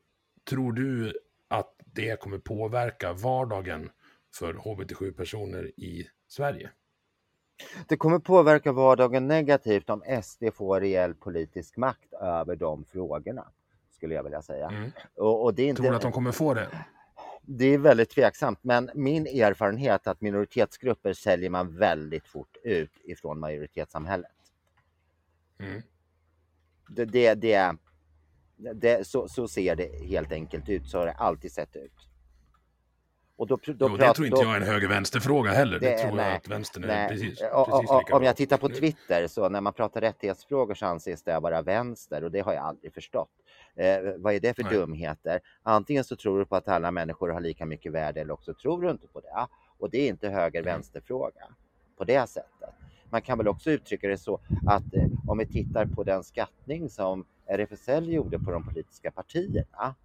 tror du att det kommer påverka vardagen för hbtq-personer i Sverige? Det kommer påverka vardagen negativt om SD får reell politisk makt över de frågorna, skulle jag vilja säga. Mm. Och, och det, är inte, Tror du att de kommer få det? det är väldigt tveksamt, men min erfarenhet är att minoritetsgrupper säljer man väldigt fort ut ifrån majoritetssamhället. Mm. Det, det, det, det, så, så ser det helt enkelt ut, så har det alltid sett ut. Och då, då Jo, det tror inte då- jag är en höger-vänster-fråga heller. Det, Det- tror nej, jag att vänstern är Nej, precis, och- precis och- Om jag tittar på Twitter så när man pratar rättighetsfrågor så anses det vara vänster och det har jag aldrig förstått. Eh, vad är det för Nej. dumheter? Antingen så tror du på att alla människor har lika mycket värde eller också tror du inte på det. Och det är inte höger-vänster-fråga på det sättet. Man kan väl också uttrycka det så att eh, om vi tittar på den skattning som RFSL gjorde på de politiska partierna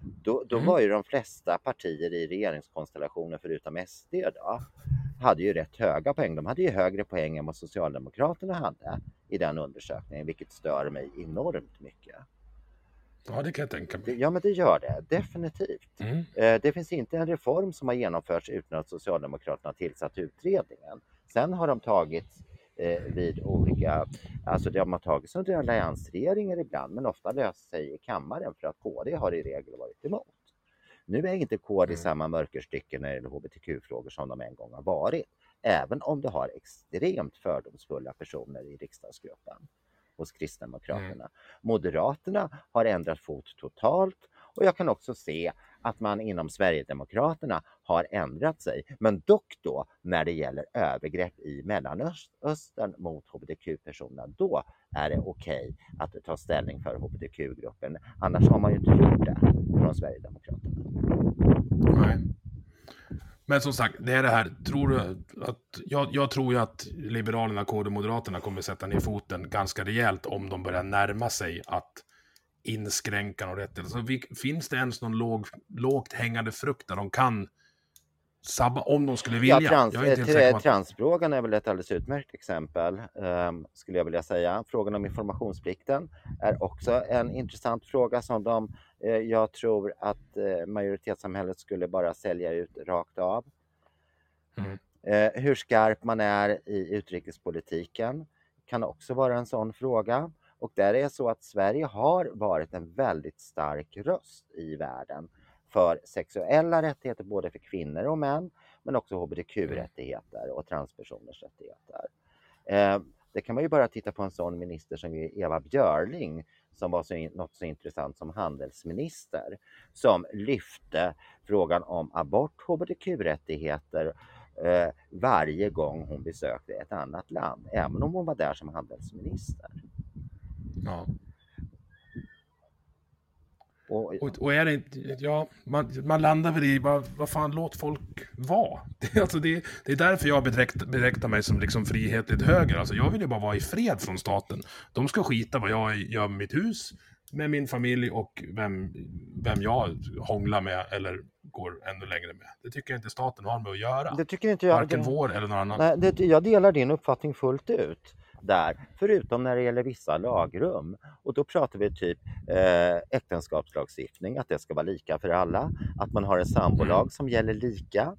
då, då Mm. var ju de flesta partier i regeringskonstellationen förutom SD då, hade ju rätt höga poäng. De hade ju högre poäng än vad Socialdemokraterna hade i den undersökningen, vilket stör mig enormt mycket. Ja, det kan jag tänka mig. Ja, men det gör det definitivt. Mm. Eh, Det finns inte en reform som har genomförts utan att Socialdemokraterna tillsatt utredningen. Sen har de tagit vid olika, alltså de har tagits under alliansregeringar ibland, men ofta löst sig i kammaren för att KD har i regel varit emot. Nu är inte KD Mm. samma mörkerstycke när det gäller hbtq-frågor som de en gång har varit, även om det har extremt fördomsfulla personer i riksdagsgruppen hos Kristdemokraterna. Moderaterna har ändrat fot totalt och jag kan också se att man inom Sverigedemokraterna har ändrat sig. Men dock då när det gäller övergrepp i Mellanöstern mot hbtq-personer, då är det okej att ta ställning för hbtq-gruppen. Annars har man ju inte gjort det från Sverigedemokraterna. Nej. Men som sagt, det är det här. Tror du att, jag, jag tror ju att Liberalerna, KD och Moderaterna kommer sätta ner foten ganska rejält om de börjar närma sig att inskränka någon rätt. Så vi, finns det ens någon låg, lågt hängande frukt där de kan sabba om de skulle vilja? Ja, trans, jag är inte helt eh, att... Transfrågan är väl ett alldeles utmärkt exempel, ehm, skulle jag vilja säga. Frågan om informationsplikten är också en intressant fråga som de, eh, jag tror att eh, majoritetssamhället skulle bara sälja ut rakt av. Mm. Eh, hur skarp man är i utrikespolitiken kan också vara en sån fråga. Och där är det så att Sverige har varit en väldigt stark röst i världen för sexuella rättigheter både för kvinnor och män men också hbtq-rättigheter och transpersoners rättigheter. Eh, det kan man ju bara titta på en sån minister som Eva Björling som var så in, något så intressant som handelsminister som lyfte frågan om abort, hbtq-rättigheter eh, varje gång hon besökte ett annat land, även om hon var där som handelsminister. Ja. Och, Och, och är det inte, ja, man, man landar väl i, vad, vad fan, låt folk vara. Det, alltså det, det är därför jag bedräkt, mig som liksom frihetligt höger. Alltså jag vill ju bara vara i fred från staten. De ska skita vad jag gör med mitt hus, med min familj och vem, vem jag hånglar med eller går ännu längre med. Det tycker jag inte staten har med att göra. det tycker inte jag. Varken det- vår eller någon annan. Nej, det, jag delar din uppfattning fullt ut där, förutom när det gäller vissa lagrum. Och då pratar vi typ eh, äktenskapslagstiftning, att det ska vara lika för alla, att man har en sambolag som gäller lika.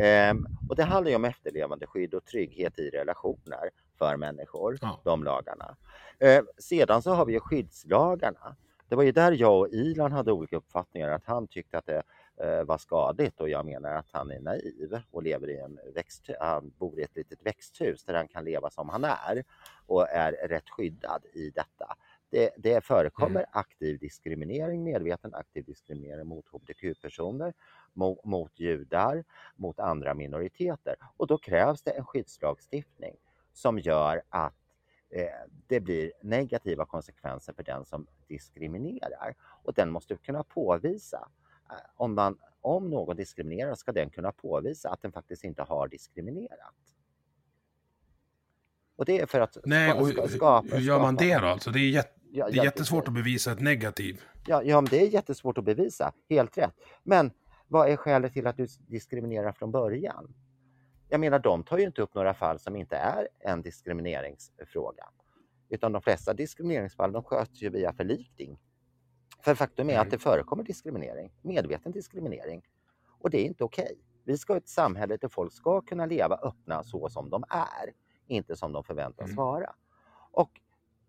Ehm, och det handlar ju om efterlevandeskydd och trygghet i relationer för människor, Ja. de lagarna. Eh, sedan så har vi ju skyddslagarna. Det var ju där jag och Ilan hade olika uppfattningar, att han tyckte att det eh, var skadligt och jag menar att han är naiv och lever i en växt, han bor i ett litet växthus där han kan leva som han är och är rätt skyddad i detta. Det, det förekommer aktiv diskriminering, medveten aktiv diskriminering mot hbtq-personer, mot, mot judar, mot andra minoriteter. Och då krävs det en skyddslagstiftning som gör att eh, det blir negativa konsekvenser för den som diskriminerar. Och den måste kunna påvisa. eh, om, man, om någon diskriminerar ska den kunna påvisa att den faktiskt inte har diskriminerat. Och det är för att Nej, ska- och ska- hur, skapa- hur gör man skapa- det då? Alltså det är, jätt, Ja, det är jättesvårt att bevisa ett negativ. Ja, ja, men det är jättesvårt att bevisa, helt rätt. Men vad är skälet till att du diskriminerar från början? Jag menar, de tar ju inte upp några fall som inte är en diskrimineringsfråga. Utan de flesta diskrimineringsfall de sköts ju via förlikning. För faktum är Mm. att det förekommer diskriminering, medveten diskriminering. Och det är inte okej. Vi ska ha ett samhälle där folk ska kunna leva öppna så som de är, inte som de förväntas Mm. vara. Och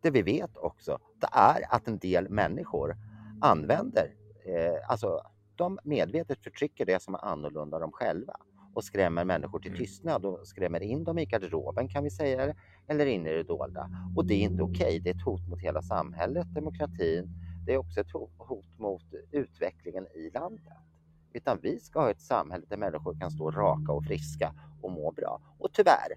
det vi vet också, det är att en del människor använder, eh, alltså de medvetet förtrycker det som är annorlunda dem själva och skrämmer människor till Mm. tystnad och skrämmer in dem i garderoben kan vi säga eller in i det dolda. Och det är inte okej, det är ett hot mot hela samhället, demokratin, det är också ett ho- hot mot utvecklingen i landet. Utan vi ska ha ett samhälle där människor kan stå raka och friska och må bra. Och tyvärr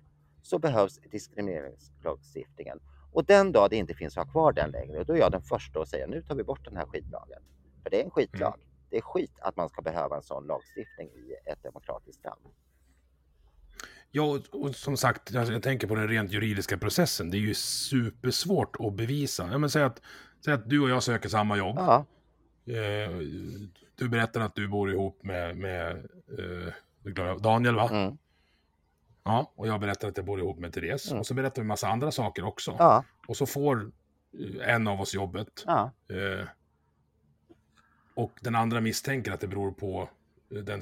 så behövs diskrimineringslagstiftningen. Och den dag det inte finns att ha kvar den längre, då är jag den första att säga nu tar vi bort den här skitlagen. För det är en skitlag. Mm. Det är skit att man ska behöva en sån lagstiftning i ett demokratiskt land. Ja, och, som sagt, jag, jag tänker på den rent juridiska processen. Det är ju supersvårt att bevisa. Ja, men säg, att, säg att du och jag söker samma jobb. Ja, Eh, du berättar att du bor ihop med, med eh, Daniel va? Mm. Ja, och jag berättar att jag bor ihop med Therese. Mm. Och så berättar vi massa andra saker också. Ja, Och så får eh, en av oss jobbet. ja. Eh, och den andra misstänker att det beror på den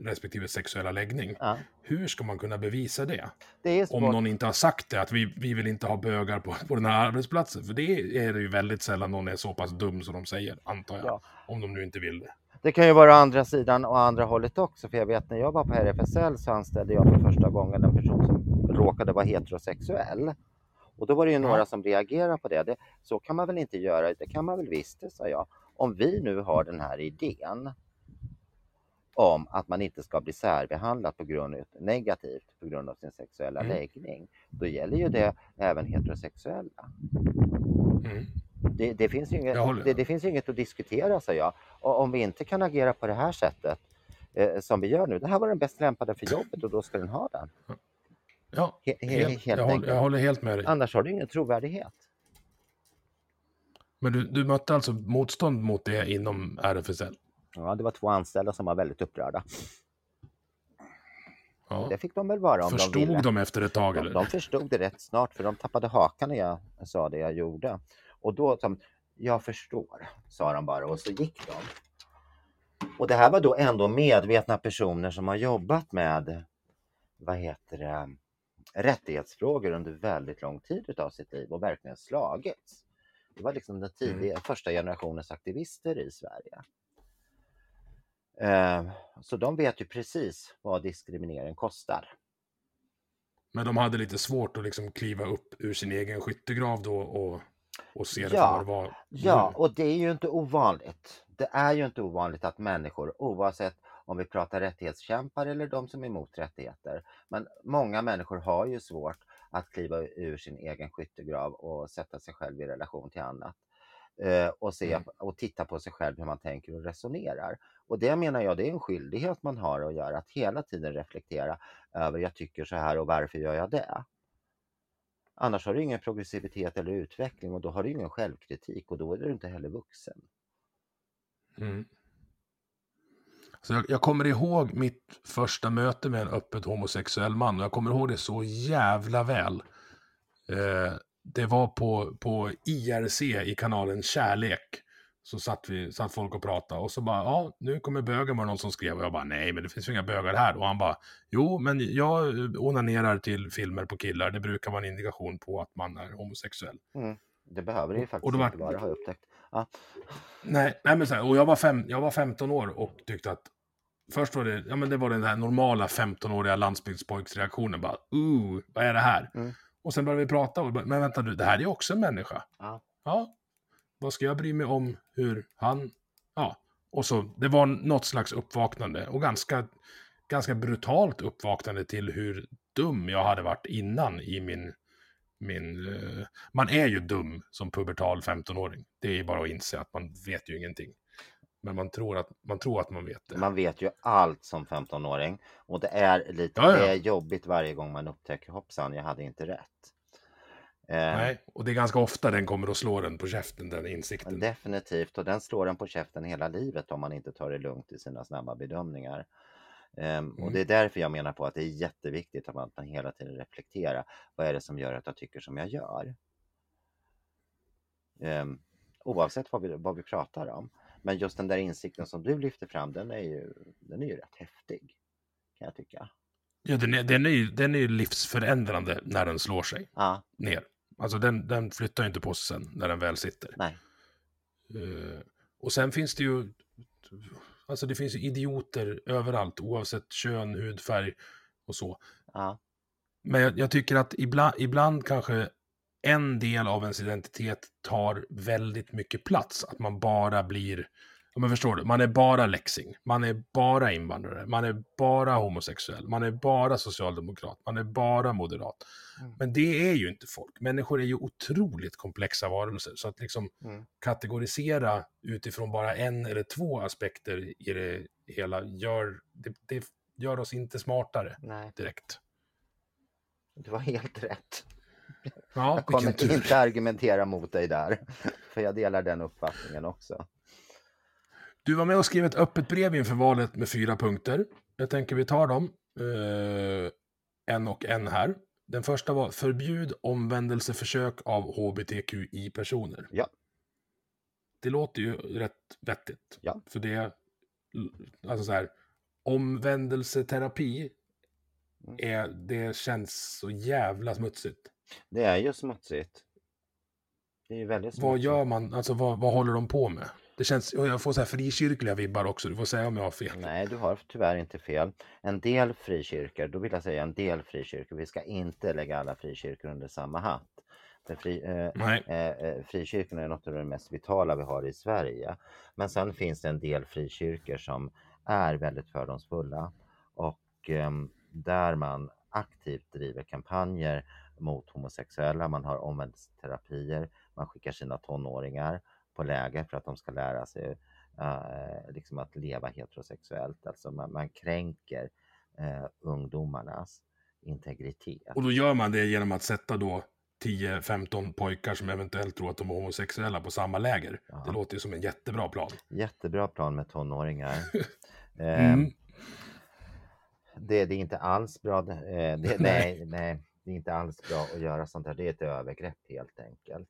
respektive sexuella läggning. ja. Hur ska man kunna bevisa det? Det Om någon inte har sagt det, att vi, vi vill inte ha bögar på, på den här arbetsplatsen. För det är det ju väldigt sällan någon är så pass dum som de säger, antar jag. Ja. Om de nu inte vill det. Det kan ju vara andra sidan och andra hållet också. För jag vet när jag var på RFSL så anställde jag för första gången en person som råkade vara heterosexuell. Och då var det ju några som reagerade på det. det. Så kan man väl inte göra? Det kan man väl visst, det sa jag. Om vi nu har den här idén om att man inte ska bli särbehandlad på grund negativt på grund av sin sexuella Mm. läggning. Då gäller ju det även heterosexuella. Mm. Det, det, finns inget, det, det finns inget att diskutera, säger jag. Och om vi inte kan agera på det här sättet eh, som vi gör nu. Det här var den bäst lämpade för jobbet och då ska den ha den. Ja, He, he, helt, helt jag, håller, jag håller helt med dig. Annars har du ingen trovärdighet. Men du, du mötte alltså motstånd mot det inom RFSL? Ja, det var två anställda som var väldigt upprörda. Ja. Det fick de väl vara om de Förstod ville. de efter ett tag? De, Eller? de förstod det rätt snart för de tappade hakan när jag sa det jag gjorde. Och då sa de, jag förstår, sa de bara och så gick de. Och det här var då ändå medvetna personer som har jobbat med, vad heter det, rättighetsfrågor under väldigt lång tid utav sitt liv och verkligen slagits. Det var liksom den tidiga, första generationens aktivister i Sverige. Eh, Så de vet ju precis vad diskriminering kostar. Men de hade lite svårt att liksom kliva upp ur sin egen skyttegrav då och, och se det Ja, för vad det var. Ja, och det är ju inte ovanligt. Det är ju inte ovanligt att människor, oavsett om vi pratar rättighetskämpar eller de som är emot rättigheter, men många människor har ju svårt att kliva ur sin egen skyttegrav och sätta sig själv i relation till annat. Eh, och, se, Mm. och titta på sig själv hur man tänker och resonerar. Och det menar jag, det är en skyldighet man har att göra, att hela tiden reflektera över jag tycker så här och varför gör jag det? Annars har du ingen progressivitet eller utveckling och då har du ingen självkritik och då är du inte heller vuxen. Mm. Så jag, jag kommer ihåg mitt första möte med en öppet homosexuell man och jag kommer ihåg det så jävla väl. Eh, det var på, på IRC i kanalen Kärlek. Så satt, vi, satt folk och pratade och så bara, ja, nu kommer bögen var det någon som skrev och jag bara, nej, men det finns ju inga bögar här. Och han bara, jo, men jag eh, onanerar till filmer på killar. Det brukar vara en indikation på att man är homosexuell. Det behöver det ju faktiskt Och då var- inte vara, har jag upptäckt. Ja. Nej, nej men så här, och jag var, fem, jag var 15 år och tyckte att först var det, ja men det var den här normala 15-åriga landsbygdspojksreaktionen bara, uh, vad är det här? Mm. Och sen började vi prata och bara, men vänta du, det här är också en människa. Ja. Ja, vad ska jag bry mig om hur han, ja. Och så, det var något slags uppvaknande och ganska, ganska brutalt uppvaknande till hur dum jag hade varit innan i min, min eh, man är ju dum som pubertal 15-åring. Det är ju bara att inse att man vet ju ingenting. Men man tror att man, tror att man vet det. Man vet ju allt som 15-åring och det är lite Ja, ja. Det är jobbigt varje gång man upptäcker hoppsan, jag hade inte rätt. Eh, Nej, och det är ganska ofta den kommer att slå den på käften, den insikten. Definitivt, och den slår en på käften hela livet om man inte tar det lugnt i sina snabba bedömningar. Ehm, Och Mm. det är därför jag menar på att det är jätteviktigt att man man hela tiden reflekterar. Vad är det som gör att jag tycker som jag gör? Ehm, oavsett vad vi, vad vi pratar om. Men just den där insikten som du lyfter fram, den är ju, den är ju rätt häftig. Kan jag tycka. Ja, den, är, den, är ju, den är ju livsförändrande när den slår sig Ja, ner. Alltså den, den flyttar ju inte på sig sen när den väl sitter. nej. Eh, och sen finns det ju, alltså det finns ju idioter överallt, oavsett kön, hudfärg och så. Ja, Men jag, jag tycker att ibland, ibland kanske en del av ens identitet tar väldigt mycket plats. Att man bara blir, ja men förstår du, man är bara läxing, man är bara invandrare, man är bara homosexuell, man är bara socialdemokrat, man är bara moderat. Mm. Men det är ju inte folk. Människor är ju otroligt komplexa varelser. Så att liksom Mm. kategorisera utifrån bara en eller två aspekter i det hela gör, det, det gör oss inte smartare nej. direkt. Du har helt rätt. Ja, Jag kommer inte argumentera mot dig där. För jag delar den uppfattningen också. Du var med och skrev ett öppet brev inför valet med fyra punkter. Jag tänker vi tar dem eh, en och en här. Den första var förbjud omvändelseförsök av hbtqi-personer. Ja. Det låter ju rätt vettigt. Ja. För det, alltså så här, omvändelseterapi, Mm. är, det känns så jävla smutsigt. Det är ju smutsigt. Det är ju väldigt smutsigt. Vad gör man, alltså vad, vad håller de på med? Det känns, och jag får så här frikyrkliga vibbar också, du får säga om jag har fel. Nej, du har tyvärr inte fel. En del frikyrkor, då vill jag säga en del frikyrkor, vi ska inte lägga alla frikyrkor under samma hatt. För fri, eh, eh, eh, frikyrkorna är något av det mest vitala vi har i Sverige. Men sen finns det en del frikyrkor som är väldigt fördomsfulla och ehm, där man aktivt driver kampanjer mot homosexuella. Man har omvändelseterapier, man skickar sina tonåringar på läger för att de ska lära sig eh, liksom att leva heterosexuellt. Alltså man, man kränker eh, ungdomarnas integritet. Och då gör man det genom att sätta då 10-15 pojkar som eventuellt tror att de är homosexuella på samma läger. Ja. Det låter ju som en jättebra plan. Jättebra plan med tonåringar. Eh, Mm. det, det är inte alls bra. Eh, det, nej, nej, det är inte alls bra att göra sånt här. Det är ett övergrepp helt enkelt.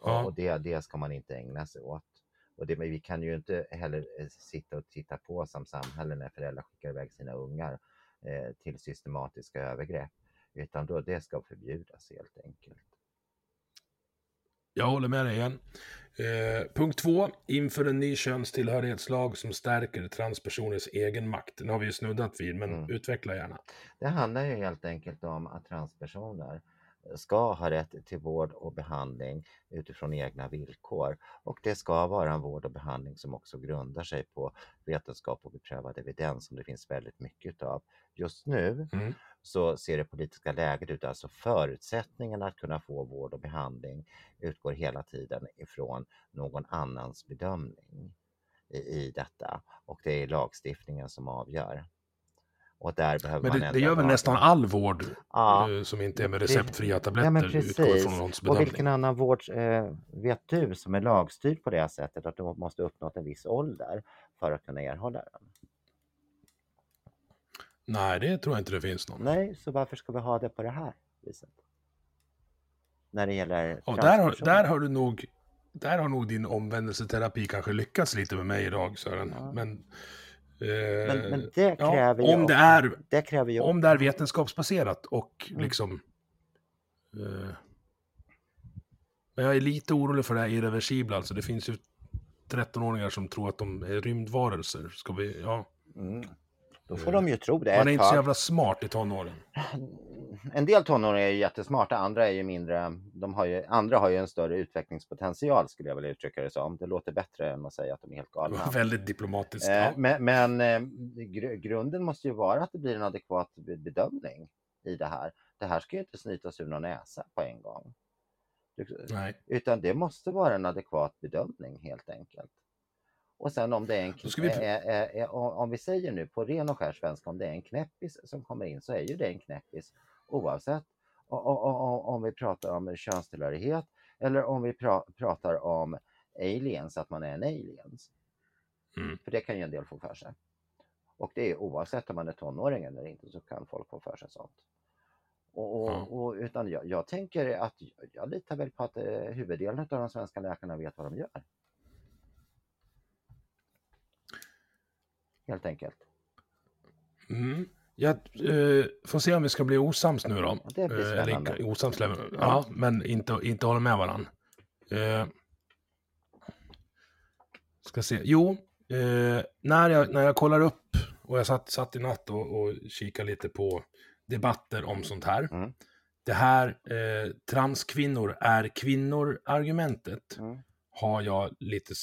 Ja. Och det, det ska man inte ägna sig åt. Och det, men vi kan ju inte heller eh, sitta och titta på som samhälle när föräldrar skickar iväg sina ungar eh, till systematiska övergrepp. Utan då, det ska förbjudas helt enkelt. Jag håller med dig igen. Eh, punkt två. Inför en ny könstillhörighetslag som stärker transpersoners egen makt. Den har vi ju snuddat vid, men Mm. utveckla gärna. Det handlar ju helt enkelt om att transpersoner ska ha rätt till vård och behandling utifrån egna villkor. Och det ska vara en vård och behandling som också grundar sig på vetenskap och beprövad evidens som det finns väldigt mycket av. Just nu Mm. så ser det politiska läget ut, alltså förutsättningarna att kunna få vård och behandling utgår hela tiden ifrån någon annans bedömning i, i detta och det är lagstiftningen som avgör. Och där behöver Men man det, det ändra gör väl nästan all vård Ja. eh, som inte är med Det- receptfria tabletter Ja men precis. från någons Och vilken annan vård eh, vet du som är lagstyrd på det sättet att du måste uppnått en viss ålder för att kunna erhålla den? Nej, det tror jag inte det finns någon. Nej, så varför ska vi ha det på det här viset? När det gäller Ja, där, har, där har du nog där har nog din omvändelseterapi kanske lyckats lite med mig idag Sören. Ja. Men, Men, men det ja, kräver ju om det också- är det kräver ju om det är vetenskapsbaserat och Mm. liksom... Eh, men jag är lite orolig för det här irreversibla. Alltså det finns ju 13-åringar som tror att de är rymdvarelser. Ska vi, ja. Mm. Då får de ju tro det Man är inte så jävla smart i tonåren. En del tonåringar är ju jättesmarta, andra är ju mindre. De har ju, andra har ju en större utvecklingspotential skulle jag vilja uttrycka det som. Det låter bättre än att säga att de är helt galna. väldigt diplomatiskt. Eh, Ja. Men, men eh, gr- grunden måste ju vara att det blir en adekvat be- bedömning i det här. Det här ska ju inte snytas ur någon näsa på en gång. Du- Nej. Utan det måste vara en adekvat bedömning helt enkelt. Och sen om det är en, vi är, är, om vi säger nu på ren och skär svenska, om det är en knäppis som kommer in så är ju det en knäppis oavsett o- o- o- om vi pratar om könstillhörighet eller om vi pra, pratar om aliens, att man är en aliens. Mm. För det kan ju en del få för sig. Och det är oavsett om man är tonåring eller inte så kan folk få för sig sånt. Och, och, och, utan jag, jag tänker att jag litar väl på att eh, huvuddelen av de svenska läkarna vet vad de gör. Helt enkelt. Mm. Jag eh, får se om vi ska bli osams nu då. Det blir Eh, spännande. osams, level. ja, men inte, inte hålla med varandra. Eh, ska se. Jo, eh, när, jag, när jag kollar upp och jag satt, satt i natt och, och kikade lite på debatter om sånt här. Mm. Det här eh, transkvinnor är kvinnor-argumentet Mm. har jag lite,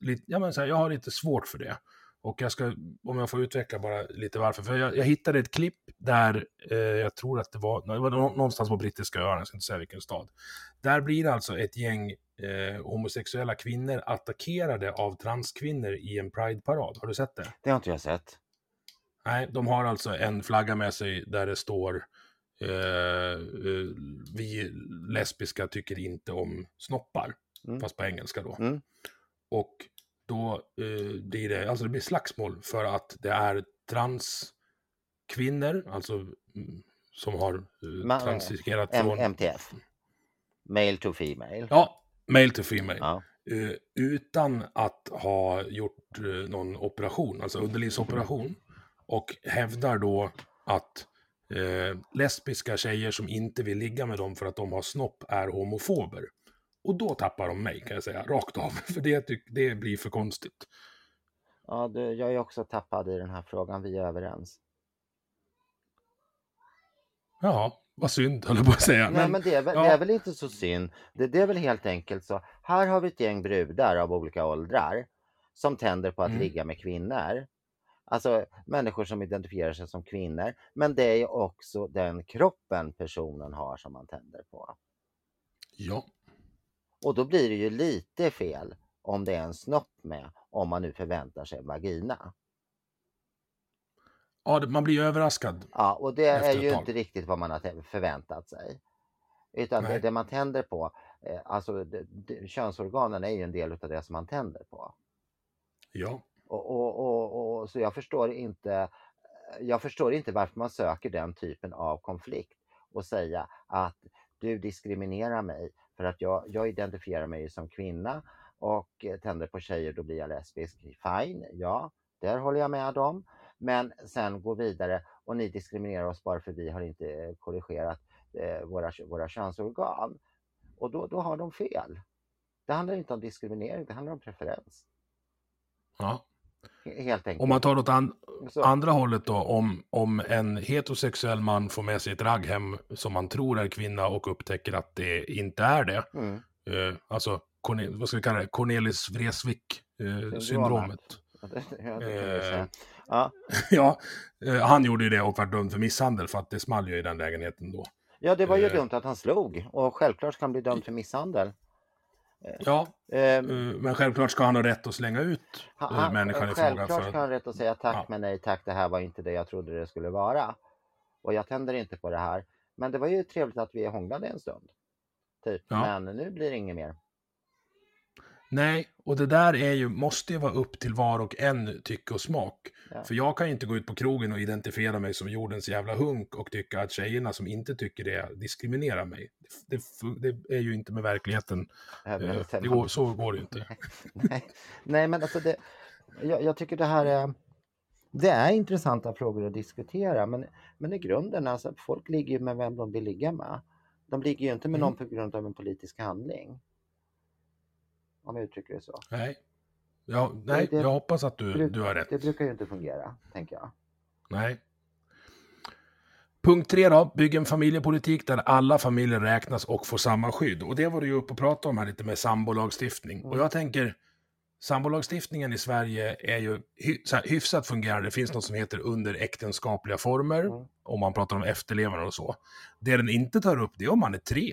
lite ja, men så här, jag har lite svårt för det. Och jag ska, om jag får utveckla bara lite varför. För jag, jag hittade ett klipp där, eh, jag tror att det var, det var nå- någonstans på brittiska öarna, jag ska inte säga vilken stad. Där blir alltså ett gäng eh, homosexuella kvinnor attackerade av transkvinnor i en Pride-parad. Har du sett det? Det har inte jag sett. Nej, de har alltså en flagga med sig där det står eh, eh, vi lesbiska tycker inte om snoppar, Mm. fast på engelska då. Mm. Och då eh, blir det, alltså det blir slagsmål för att det är transkvinnor, alltså mm, som har eh, M- från... MTF. Male to female. Ja, male to female. Ja. Eh, utan att ha gjort eh, någon operation, alltså underlivsoperation. Och hävdar då att eh, lesbiska tjejer som inte vill ligga med dem för att de har snopp är homofober. Och då tappar de mig kan jag säga, rakt av. För det, det blir för konstigt. Ja, du, jag är också tappad i den här frågan. Vi är överens. Ja, vad synd höll jag på att säga. Nej, men det är, väl, ja. det är väl inte så synd. Det, det är väl helt enkelt så. Här har vi ett gäng brudar av olika åldrar som tänder på att Mm. ligga med kvinnor. Alltså människor som identifierar sig som kvinnor. Men det är också den kroppen personen har som man tänder på. Ja, Och då blir det ju lite fel om det är en snopp med, om man nu förväntar sig en vagina. ja man blir ju överraskad. Ja, och det är ju inte riktigt vad man har förväntat sig. Utan det, det man tänder på, eh, alltså det, det, könsorganen är ju en del av det som man tänder på. Ja, Och, och, och, och, så jag förstår inte jag förstår inte varför man söker den typen av konflikt och säga att du diskriminerar mig för att jag, jag identifierar mig som kvinna och eh, tänder på tjejer, då blir jag lesbisk. Fine, ja, där håller jag med om. Men sen gå vidare och ni diskriminerar oss bara för vi har inte eh, korrigerat eh, våra, våra könsorgan. Och då, då har de fel. Det handlar inte om diskriminering, det handlar om preferens. ja. He- Helt enkelt. Om man tar åt an Så- andra hållet då, om, om en heterosexuell man får med sig ett ragg hem som man tror är kvinna och upptäcker att det inte är det. Mm. Eh, alltså, Cornel, vad ska vi kalla det? Cornelis Vreeswijk-syndromet. Eh, syndromet. Ja, Eh. Ja, ja, eh, han gjorde ju det och var dömd för misshandel för att det small ju i den lägenheten då. ja, det var ju eh, dumt att han slog och självklart ska han bli dömd för misshandel. Ja, Eh, eh, men självklart ska han ha rätt att slänga ut han, eh, han, människan i fråga. självklart För ska han ha rätt att säga tack Ja. men nej tack, det här var inte det jag trodde det skulle vara. Och jag tänder inte på det här. Men det var ju trevligt att vi hånglade en stund. Typ. Ja. Men nu blir det inget mer. nej, och det där är ju, måste ju vara upp till var och en tycke och smak. Ja. För jag kan ju inte gå ut på krogen och identifiera mig som jordens jävla hunk och tycka att tjejerna som inte tycker det diskriminerar mig. Det, det, det är ju inte med verkligheten. Eh, Det går, så går det ju inte. nej, nej, men alltså det, jag, jag tycker det här är det är intressanta frågor att diskutera men, men i grunden, alltså, folk ligger ju med vem de vill ligga med. De ligger ju inte med Mm. någon på grund av en politisk handling. Om jag uttrycker det så. Nej, ja, nej det- jag hoppas att du, bruk- du har rätt. Det brukar ju inte fungera, tänker jag. Nej. Punkt tre då, bygg en familjepolitik där alla familjer räknas och får samma skydd. Och det var du ju uppe och pratade om här lite med sambolagstiftning. Och jag tänker, sambolagstiftningen i Sverige är ju här, hyfsat fungerande. Det finns något som heter under äktenskapliga former, Mm. om man pratar om efterlevnad och så. Det den inte tar upp, det är om man är tre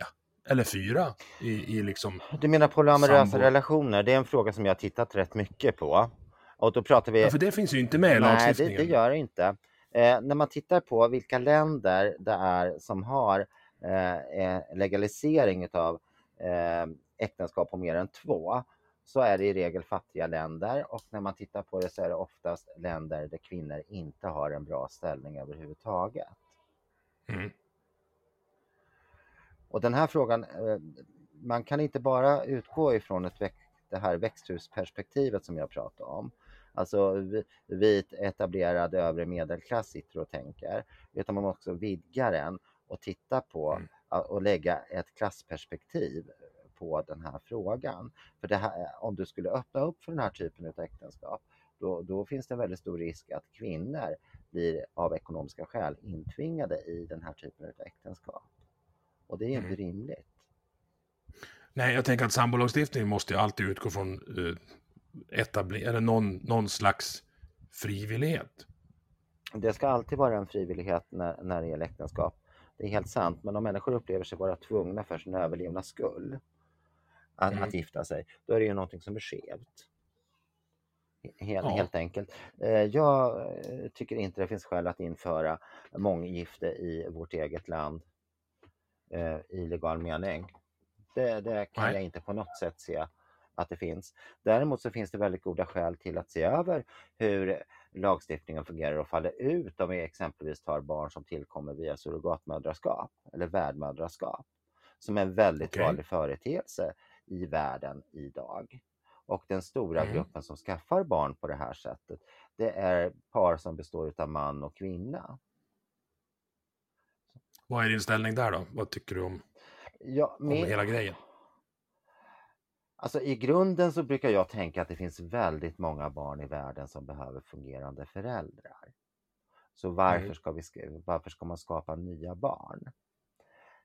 eller fyra i, i liksom... Du menar polyamorösa Sambo. relationer? Det är en fråga som jag har tittat rätt mycket på. Och då pratar vi... Ja, för det finns ju inte med i Nej, det, lagstiftningen. det gör det inte. Eh, när man tittar på vilka länder det är som har eh, legalisering av eh, äktenskap på mer än två så är det i regel fattiga länder och när man tittar på det så är det oftast länder där kvinnor inte har en bra ställning överhuvudtaget. Mm. Och den här frågan, eh, man kan inte bara utgå ifrån ett det här växthusperspektivet som jag pratade om. Alltså vi- vit etablerad övre medelklass sitter och tänker. Utan man måste också vidga den och titta på Mm. och lägga ett klassperspektiv på den här frågan. För här, om du skulle öppna upp för den här typen av äktenskap då, då finns det en väldigt stor risk att kvinnor blir av ekonomiska skäl intvingade i den här typen av äktenskap. Och det är inte Mm. rimligt. Nej, jag tänker att sambolagstiftningen måste alltid utgå från eh, etablera, eller någon, någon slags frivillighet. Det ska alltid vara en frivillighet när, när det gäller äktenskap. Det är helt sant, men om människor upplever sig vara tvungna för sin överlevnads skull att, Mm. att gifta sig, då är det ju någonting som är skevt. Helt, Ja. helt enkelt. Eh, Jag eh, tycker inte det finns skäl att införa månggifte i vårt eget land eh, i legal mening. Det, det kan Nej. jag inte på något sätt se att det finns. Däremot så finns det väldigt goda skäl till att se över hur lagstiftningen fungerar och faller ut om vi exempelvis tar barn som tillkommer via surrogatmödraskap eller värdmödraskap som är en väldigt Okej. vanlig företeelse i världen idag. Och den stora Mm. gruppen som skaffar barn på det här sättet, det är par som består av man och kvinna. Vad är din ställning där då? Vad tycker du om, Ja, om min, hela grejen? Alltså i grunden så brukar jag tänka att det finns väldigt många barn i världen som behöver fungerande föräldrar. Så varför Mm. ska, vi, varför ska man skapa nya barn?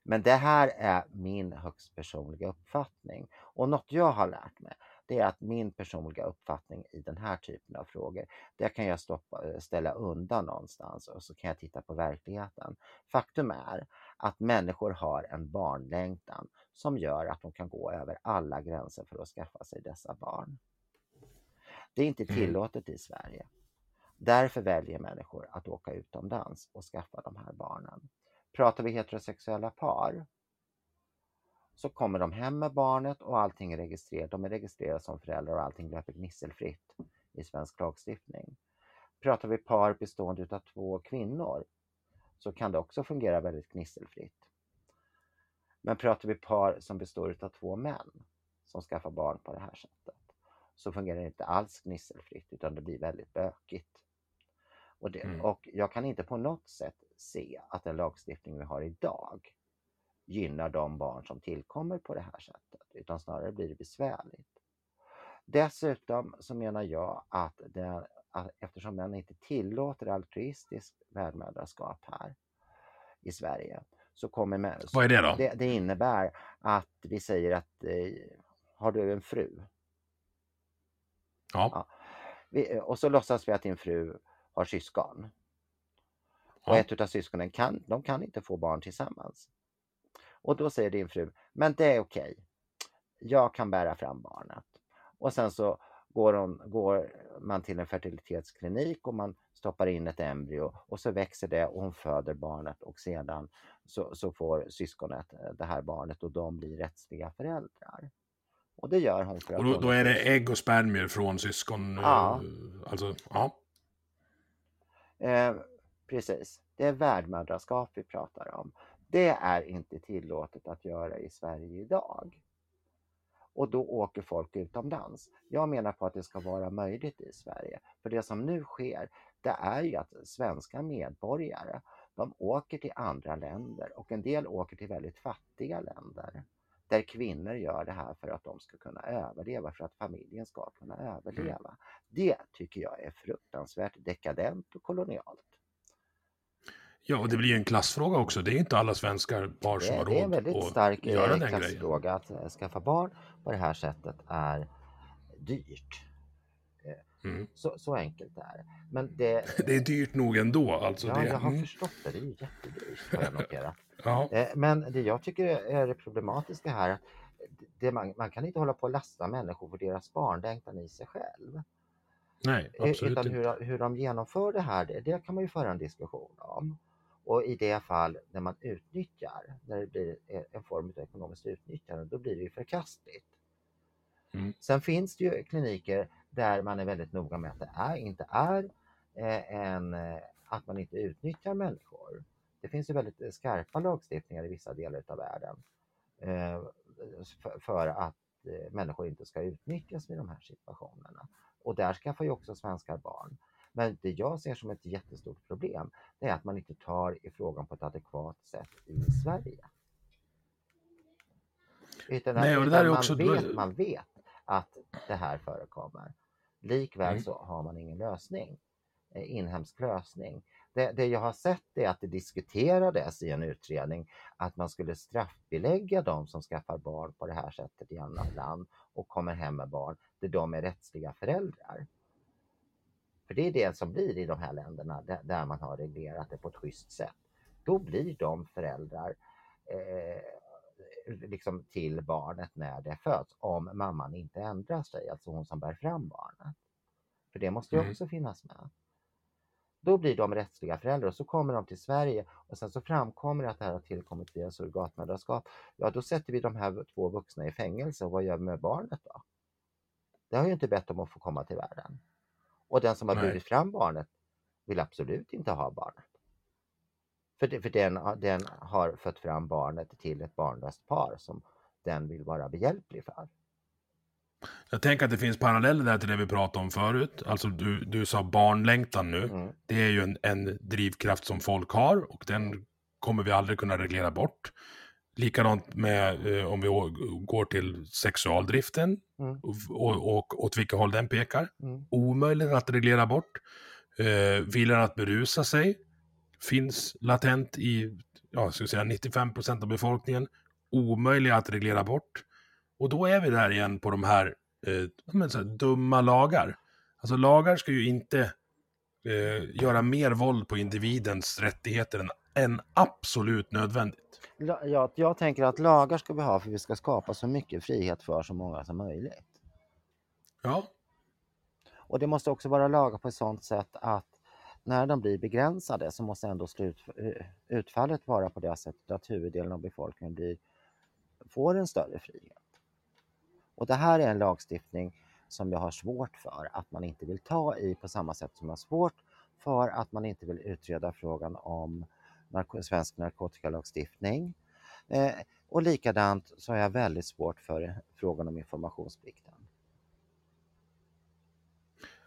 Men det här är min högst personliga uppfattning. Och något jag har lärt mig, det är att min personliga uppfattning i den här typen av frågor, det kan jag stoppa, eh, ställa undan någonstans och så kan jag titta på verkligheten. Faktum är att människor har en barnlängtan som gör att de kan gå över alla gränser för att skaffa sig dessa barn. Det är inte Mm. tillåtet i Sverige. Därför väljer människor att åka utomlands och skaffa de här barnen. Pratar vi heterosexuella par så kommer de hem med barnet och allting är registrerat. De är registrerade som föräldrar och allting löper gnisselfritt i svensk lagstiftning. Pratar vi par bestående av två kvinnor så kan det också fungera väldigt gnisselfritt. Men pratar vi par som består av två män som skaffar barn på det här sättet så fungerar det inte alls gnisselfritt utan det blir väldigt bökigt. Och, det, Mm. och jag kan inte på något sätt se att den lagstiftning vi har idag gynnar de barn som tillkommer på det här sättet utan snarare blir det besvärligt. Dessutom så menar jag att, det, att eftersom man inte tillåter altruistiskt värdmödraskap här i Sverige så kommer mä- så Vad är det då? det, det innebär att vi säger att eh, har du en fru Ja. vi, och så låtsas vi att din fru har syskon. Och Ja. ett utav syskonen kan, de kan inte få barn tillsammans. Och då säger din fru, men det är okej. Jag kan bära fram barnet. Och sen så går, hon, går man till en fertilitetsklinik och man stoppar in ett embryo och så växer det och hon föder barnet och sedan så, så får syskonet eh, det här barnet och de blir rättsliga föräldrar. Och det gör hon för att Och då, då är det ägg och spermier från syskon? Ja. eh, Alltså, ja. Eh, precis, det är värdmödraskap vi pratar om. Det är inte tillåtet att göra i Sverige idag. Och då åker folk utomlands. Jag menar på att det ska vara möjligt i Sverige. För det som nu sker, det är ju att svenska medborgare, de åker till andra länder och en del åker till väldigt fattiga länder. Där kvinnor gör det här för att de ska kunna överleva, för att familjen ska kunna överleva. Det tycker jag är fruktansvärt dekadent och kolonialt. Ja, och det blir ju en klassfråga också. Det är inte alla svenskar par som har det är en råd väldigt att stark göra eh, den grejen. klassfråga att eh, skaffa barn på det här sättet är dyrt. Mm. Så, så enkelt är. Men det, Det är dyrt nog ändå. Alltså, ja, det, jag har mm. förstått det, det är jättedyrt har jag noterat. ja. Eh, Men det jag tycker är det problematiska här, att det man, man kan inte hålla på att lasta människor för deras barnlängtan i sig själv. Nej, Eh, absolut Utan inte. hur, hur de genomför det här, det, det kan man ju föra en diskussion om. Och i det fall när man utnyttjar, när det blir eh, en form av ekonomiskt utnyttjande, då blir det ju förkastligt. Mm. Sen finns det ju kliniker där man är väldigt noga med att det är, inte är eh, en, eh, att man inte utnyttjar människor. Det finns ju väldigt eh, skarpa lagstiftningar i vissa delar av världen eh, för, för att eh, människor inte ska utnyttjas i de här situationerna. Och där skaffar ju också svenskar barn. Men det jag ser som ett jättestort problem, det är att man inte tar i frågan på ett adekvat sätt i Sverige. Utan, Nej, och det där är man, också- vet, man vet att det här förekommer. Likväl Mm. så har man ingen lösning, eh, inhemsk lösning. Det, det jag har sett är att det diskuterades i en utredning att man skulle straffbelägga de som skaffar barn på det här sättet i annat land och kommer hem med barn där de är rättsliga föräldrar. För det är det som blir i de här länderna där, man har reglerat det på ett schysst sätt. Då blir de föräldrar eh, liksom till barnet när det föds om mamman inte ändrar sig, alltså hon som bär fram barnet. För det måste ju Mm. också finnas med. Då blir de rättsliga föräldrar och så kommer de till Sverige och sen så framkommer det att det här har tillkommit via surrogatmödraskap. Ja, då sätter vi de här två vuxna i fängelse och vad gör vi med barnet då? Det har ju inte bett om att få komma till världen. Och den som har Nej. burit fram barnet vill absolut inte ha barnet. För, det, för den, den har fött fram barnet till ett barnlöst par som den vill vara behjälplig för. Jag tänker att det finns paralleller där till det vi pratade om förut. Alltså du, du sa barnlängtan nu. Mm. Det är ju en, en drivkraft som folk har och den kommer vi aldrig kunna reglera bort. Likadant med eh, om vi går till sexualdriften Mm. och, och, och åt vilka håll den pekar. Mm. Omöjligt att reglera bort. Eh, viljan att berusa sig finns latent i ja, ska säga 95 procent av befolkningen. Omöjliga att reglera bort. Och då är vi där igen på de här, eh, men så här dumma lagar. Alltså lagar ska ju inte eh, göra mer våld på individens rättigheter än, än absolut nödvändigt. Jag, jag tänker att lagar ska vi ha för vi ska skapa så mycket frihet för så många som möjligt. Ja, Och det måste också vara lagar på ett sådant sätt att när de blir begränsade så måste ändå slut, eh, utfallet vara på det sättet att huvuddelen av befolkningen blir, får en större frihet. Och det här är en lagstiftning som jag har svårt för att man inte vill ta i på samma sätt som jag har svårt för att man inte vill utreda frågan om narko- svensk narkotikalagstiftning. Eh, och likadant så har jag väldigt svårt för frågan om informationsplikten.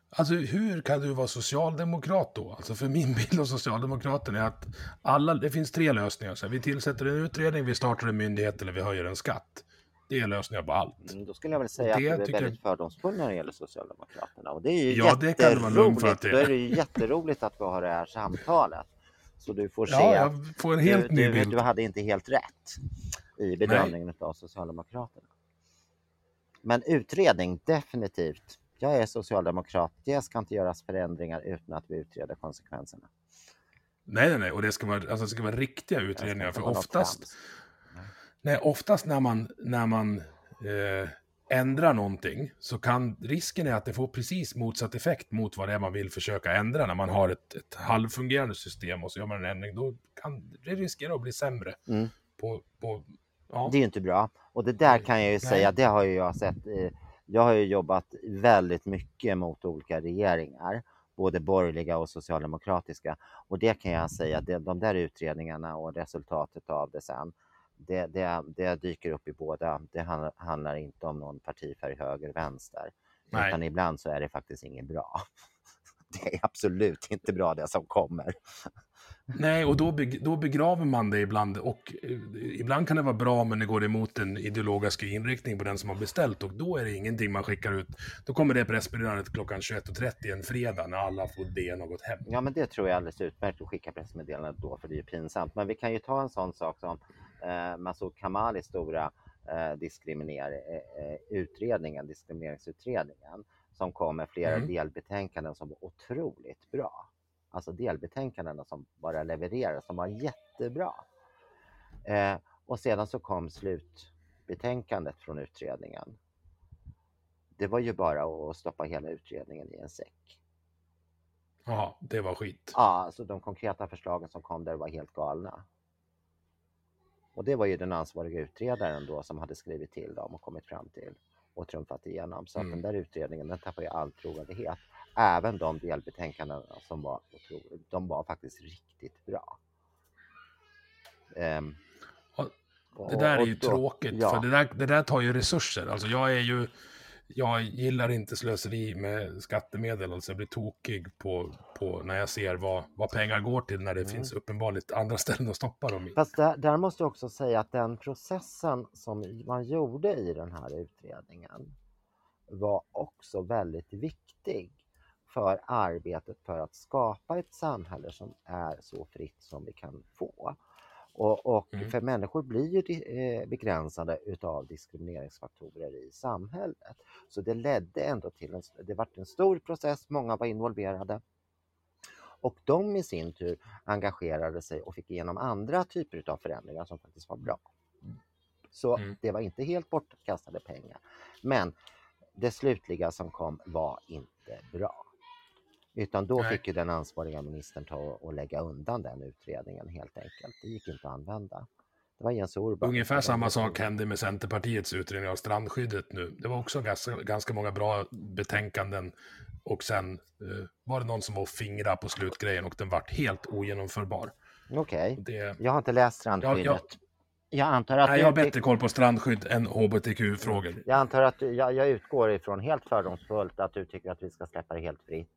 Alltså hur kan du vara socialdemokrat då? Alltså för min bild av Socialdemokraterna är att alla, det finns tre lösningar. Så vi tillsätter en utredning, vi startar en myndighet eller vi höjer en skatt. Det är lösningar på allt. Mm, Då skulle jag väl säga det att du är tycker väldigt fördomsfull när det gäller Socialdemokraterna. Och det är ju Ja, det kan du vara lugn för att jätteroligt. det är. Då är det ju jätteroligt att vi har det här samtalet. Så du får se Ja, att får du, du, du hade inte helt rätt i bedömningen av Socialdemokraterna. Men utredning, definitivt. Jag är socialdemokrat. Det ska inte göras förändringar utan att vi utreder konsekvenserna. Nej, nej, nej. Och det ska vara, alltså, det ska vara riktiga utredningar. För oftast, nej, oftast när man, när man eh, ändrar någonting så kan risken är att det får precis motsatt effekt mot vad det är man vill försöka ändra. När man har ett, ett halvfungerande system och så gör man en ändring, då kan det riskera att bli sämre. Mm. På, på, ja. Det är ju inte bra. Och det där kan jag ju säga, det har ju jag sett. eh, Jag har ju jobbat väldigt mycket mot olika regeringar, både borgerliga och socialdemokratiska. Och det kan jag säga, det, de där utredningarna och resultatet av det sen, det, det, det dyker upp i båda. Det handlar, inte om någon partifärg höger, vänster. Nej. Utan ibland så är det faktiskt inget bra. Det är absolut inte bra det som kommer. Nej, och då, beg, då begraver man det ibland. Och eh, ibland kan det vara bra, men det går emot den ideologiska inriktning på den som har beställt. Och då är det ingenting man skickar ut. Då kommer det pressmeddelandet klockan 21.30 en fredag när alla får det något hem. Ja, men det tror jag är alldeles utmärkt att skicka pressmeddelandet då, för det är ju pinsamt. Men vi kan ju ta en sån sak som eh, Massoud Kamalis stora eh, diskriminer, eh, utredningen, diskrimineringsutredningen, som kom med flera Mm. delbetänkanden som var otroligt bra. Alltså delbetänkandena som bara levererades, som var jättebra. Eh, och sedan så kom slutbetänkandet från utredningen. Det var ju bara att stoppa hela utredningen i en säck. Jaha, det var skit. Ja, alltså de konkreta förslagen som kom där var helt galna. Och det var ju den ansvariga utredaren då som hade skrivit till dem och kommit fram till och trumfat igenom. Så Mm. att den där utredningen den tappade ju all trovärdighet. Även de delbetänkandena som var, de var faktiskt riktigt bra. Och- Det där är och ju då- tråkigt, ja. för det där, det där tar ju resurser. Alltså jag är ju... Jag gillar inte slöseri med skattemedel, alltså jag blir tokig på, på när jag ser vad, vad pengar går till när det Mm. finns uppenbarligt andra ställen att stoppa dem i. Fast där, där måste jag också säga att den processen som man gjorde i den här utredningen var också väldigt viktig för arbetet för att skapa ett samhälle som är så fritt som vi kan få. Och, och Mm. för människor blir ju eh, begränsade utav diskrimineringsfaktorer i samhället. Så det ledde ändå till en, det var en stor process, många var involverade. Och de i sin tur engagerade sig och fick igenom andra typer av förändringar som faktiskt var bra. Så Mm. det var inte helt bortkastade pengar. Men det slutliga som kom var inte bra. Utan då fick ju den ansvariga ministern ta och lägga undan den utredningen helt enkelt. Det gick inte att använda. Det var Jens Orban. Ungefär samma sak hände med Centerpartiets utredning av strandskyddet nu. Det var också ganska, ganska många bra betänkanden och sen eh, var det någon som var fingra på slutgrejen och den vart helt ogenomförbar. Okej, Det, jag har inte läst strandskyddet. Ja, ja. Jag antar att nej, jag har bättre koll på strandskydd än hbtq-frågor. Jag antar att du, jag, jag utgår ifrån helt fördomsfullt att du tycker att vi ska släppa det helt fritt.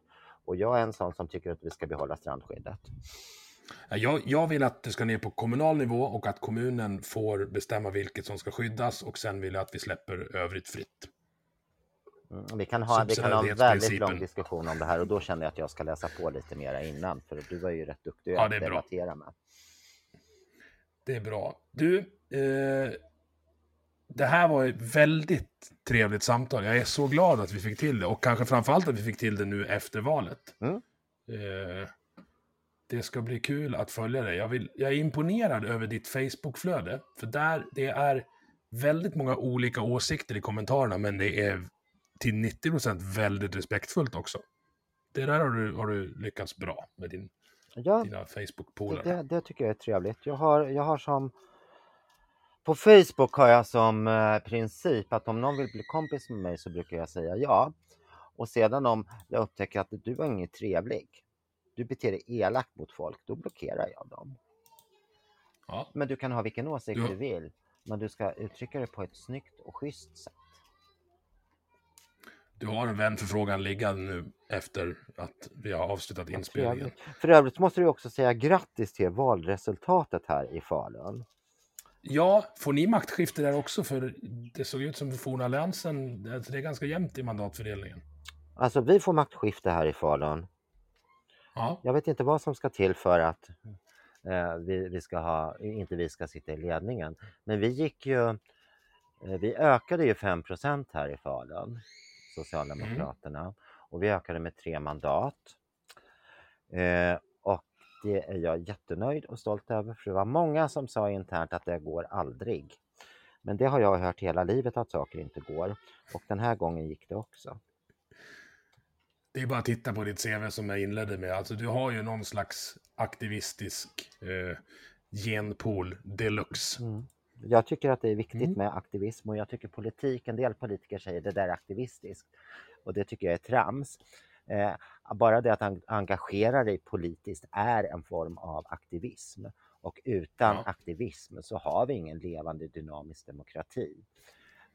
Och jag är en sån som tycker att vi ska behålla strandskyddet. Jag, jag vill att det ska ner på kommunal nivå och att kommunen får bestämma vilket som ska skyddas och sen vill jag att vi släpper övrigt fritt. Mm, vi, kan ha, vi kan ha en väldigt lång diskussion om det här och då känner jag att jag ska läsa på lite mera innan för du var ju rätt duktig Ja, att är bra. debattera med. Det är bra. Du, eh, det här var ett väldigt trevligt samtal. Jag är så glad att vi fick till det och kanske framförallt att vi fick till det nu efter valet. Mm. Eh, det ska bli kul att följa dig. Jag, vill, jag är imponerad över ditt Facebook-flöde, för där det är väldigt många olika åsikter i kommentarerna, men det är till 90% väldigt respektfullt också. Det där har du, har du lyckats bra med din, Ja, dina Facebook-polare. det, det tycker jag är trevligt. Jag har, jag har som... På Facebook har jag som eh, princip att om någon vill bli kompis med mig så brukar jag säga ja. Och sedan om jag upptäcker att du var inget trevlig, du beter dig elakt mot folk, då blockerar jag dem. Ja. Men du kan ha vilken åsikt Ja. du vill, men du ska uttrycka det på ett snyggt och schysst sätt. Du har en vänförfrågan liggande nu efter att vi har avslutat inspelningen. För övrigt måste du också säga grattis till valresultatet här i Falun. Ja, får ni maktskifte där också? För det såg ut som för forna alliansen, alltså det är ganska jämnt i mandatfördelningen. Alltså vi får maktskifte här i Falun. Ja, Jag vet inte vad som ska till för att eh, vi, vi ska ha, inte vi ska sitta i ledningen. Men vi gick ju, eh, vi ökade ju 5% här i Falun, Socialdemokraterna. Och vi ökade med tre mandat. Eh, det är jag jättenöjd och stolt över för det var många som sa internt att det går aldrig. Men det har jag hört hela livet att saker inte går och den här gången gick det också. det är bara att titta på ditt CV som jag inledde med. Alltså du har ju någon slags aktivistisk eh, genpool deluxe. Mm. Jag tycker att det är viktigt Mm. med aktivism och jag tycker politik, en del politiker säger det där är aktivistiskt och det tycker jag är trams. Eh, bara det att en- engagera dig politiskt är en form av aktivism och utan Ja. aktivism så har vi ingen levande dynamisk demokrati.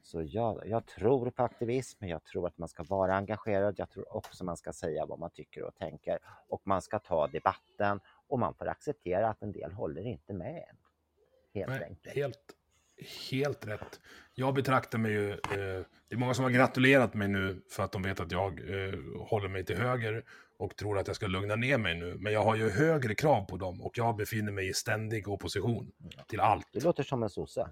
Så jag, jag tror på aktivism, jag tror att man ska vara engagerad, jag tror också man ska säga vad man tycker och tänker och man ska ta debatten och man får acceptera att en del håller inte med. Helt Nej, enkelt. helt, helt rätt. Jag betraktar mig ju, eh, det är många som har gratulerat mig nu för att de vet att jag eh, håller mig till höger och tror att jag ska lugna ner mig nu. Men jag har ju högre krav på dem och jag befinner mig i ständig opposition till allt. Du låter som en sosse.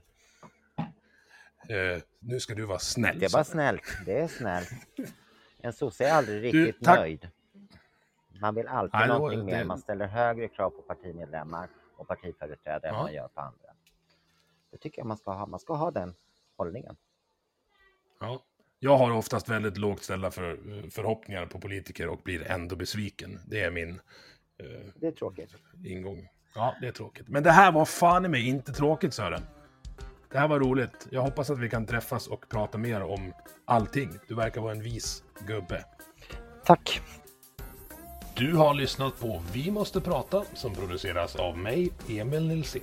Eh, nu ska du vara snäll. Det var snällt. Det är snällt. En sosse är aldrig Du, riktigt tack. nöjd. Man vill alltid Nej, det någonting mer. det- Man ställer högre krav på partimedlemmar och partiföreträdare än Ja. man gör på andra. Det tycker jag man ska ha. Man ska ha den hållningen. Ja. Jag har oftast väldigt lågt ställda för, förhoppningar på politiker och blir ändå besviken. Det är min eh, Det är tråkigt. ingång. Ja, det är tråkigt. Men det här var fan i mig inte tråkigt Sören. Det här var roligt. Jag hoppas att vi kan träffas och prata mer om allting. Du verkar vara en vis gubbe. Tack. Du har lyssnat på Vi måste prata som produceras av mig, Emil Nilsson.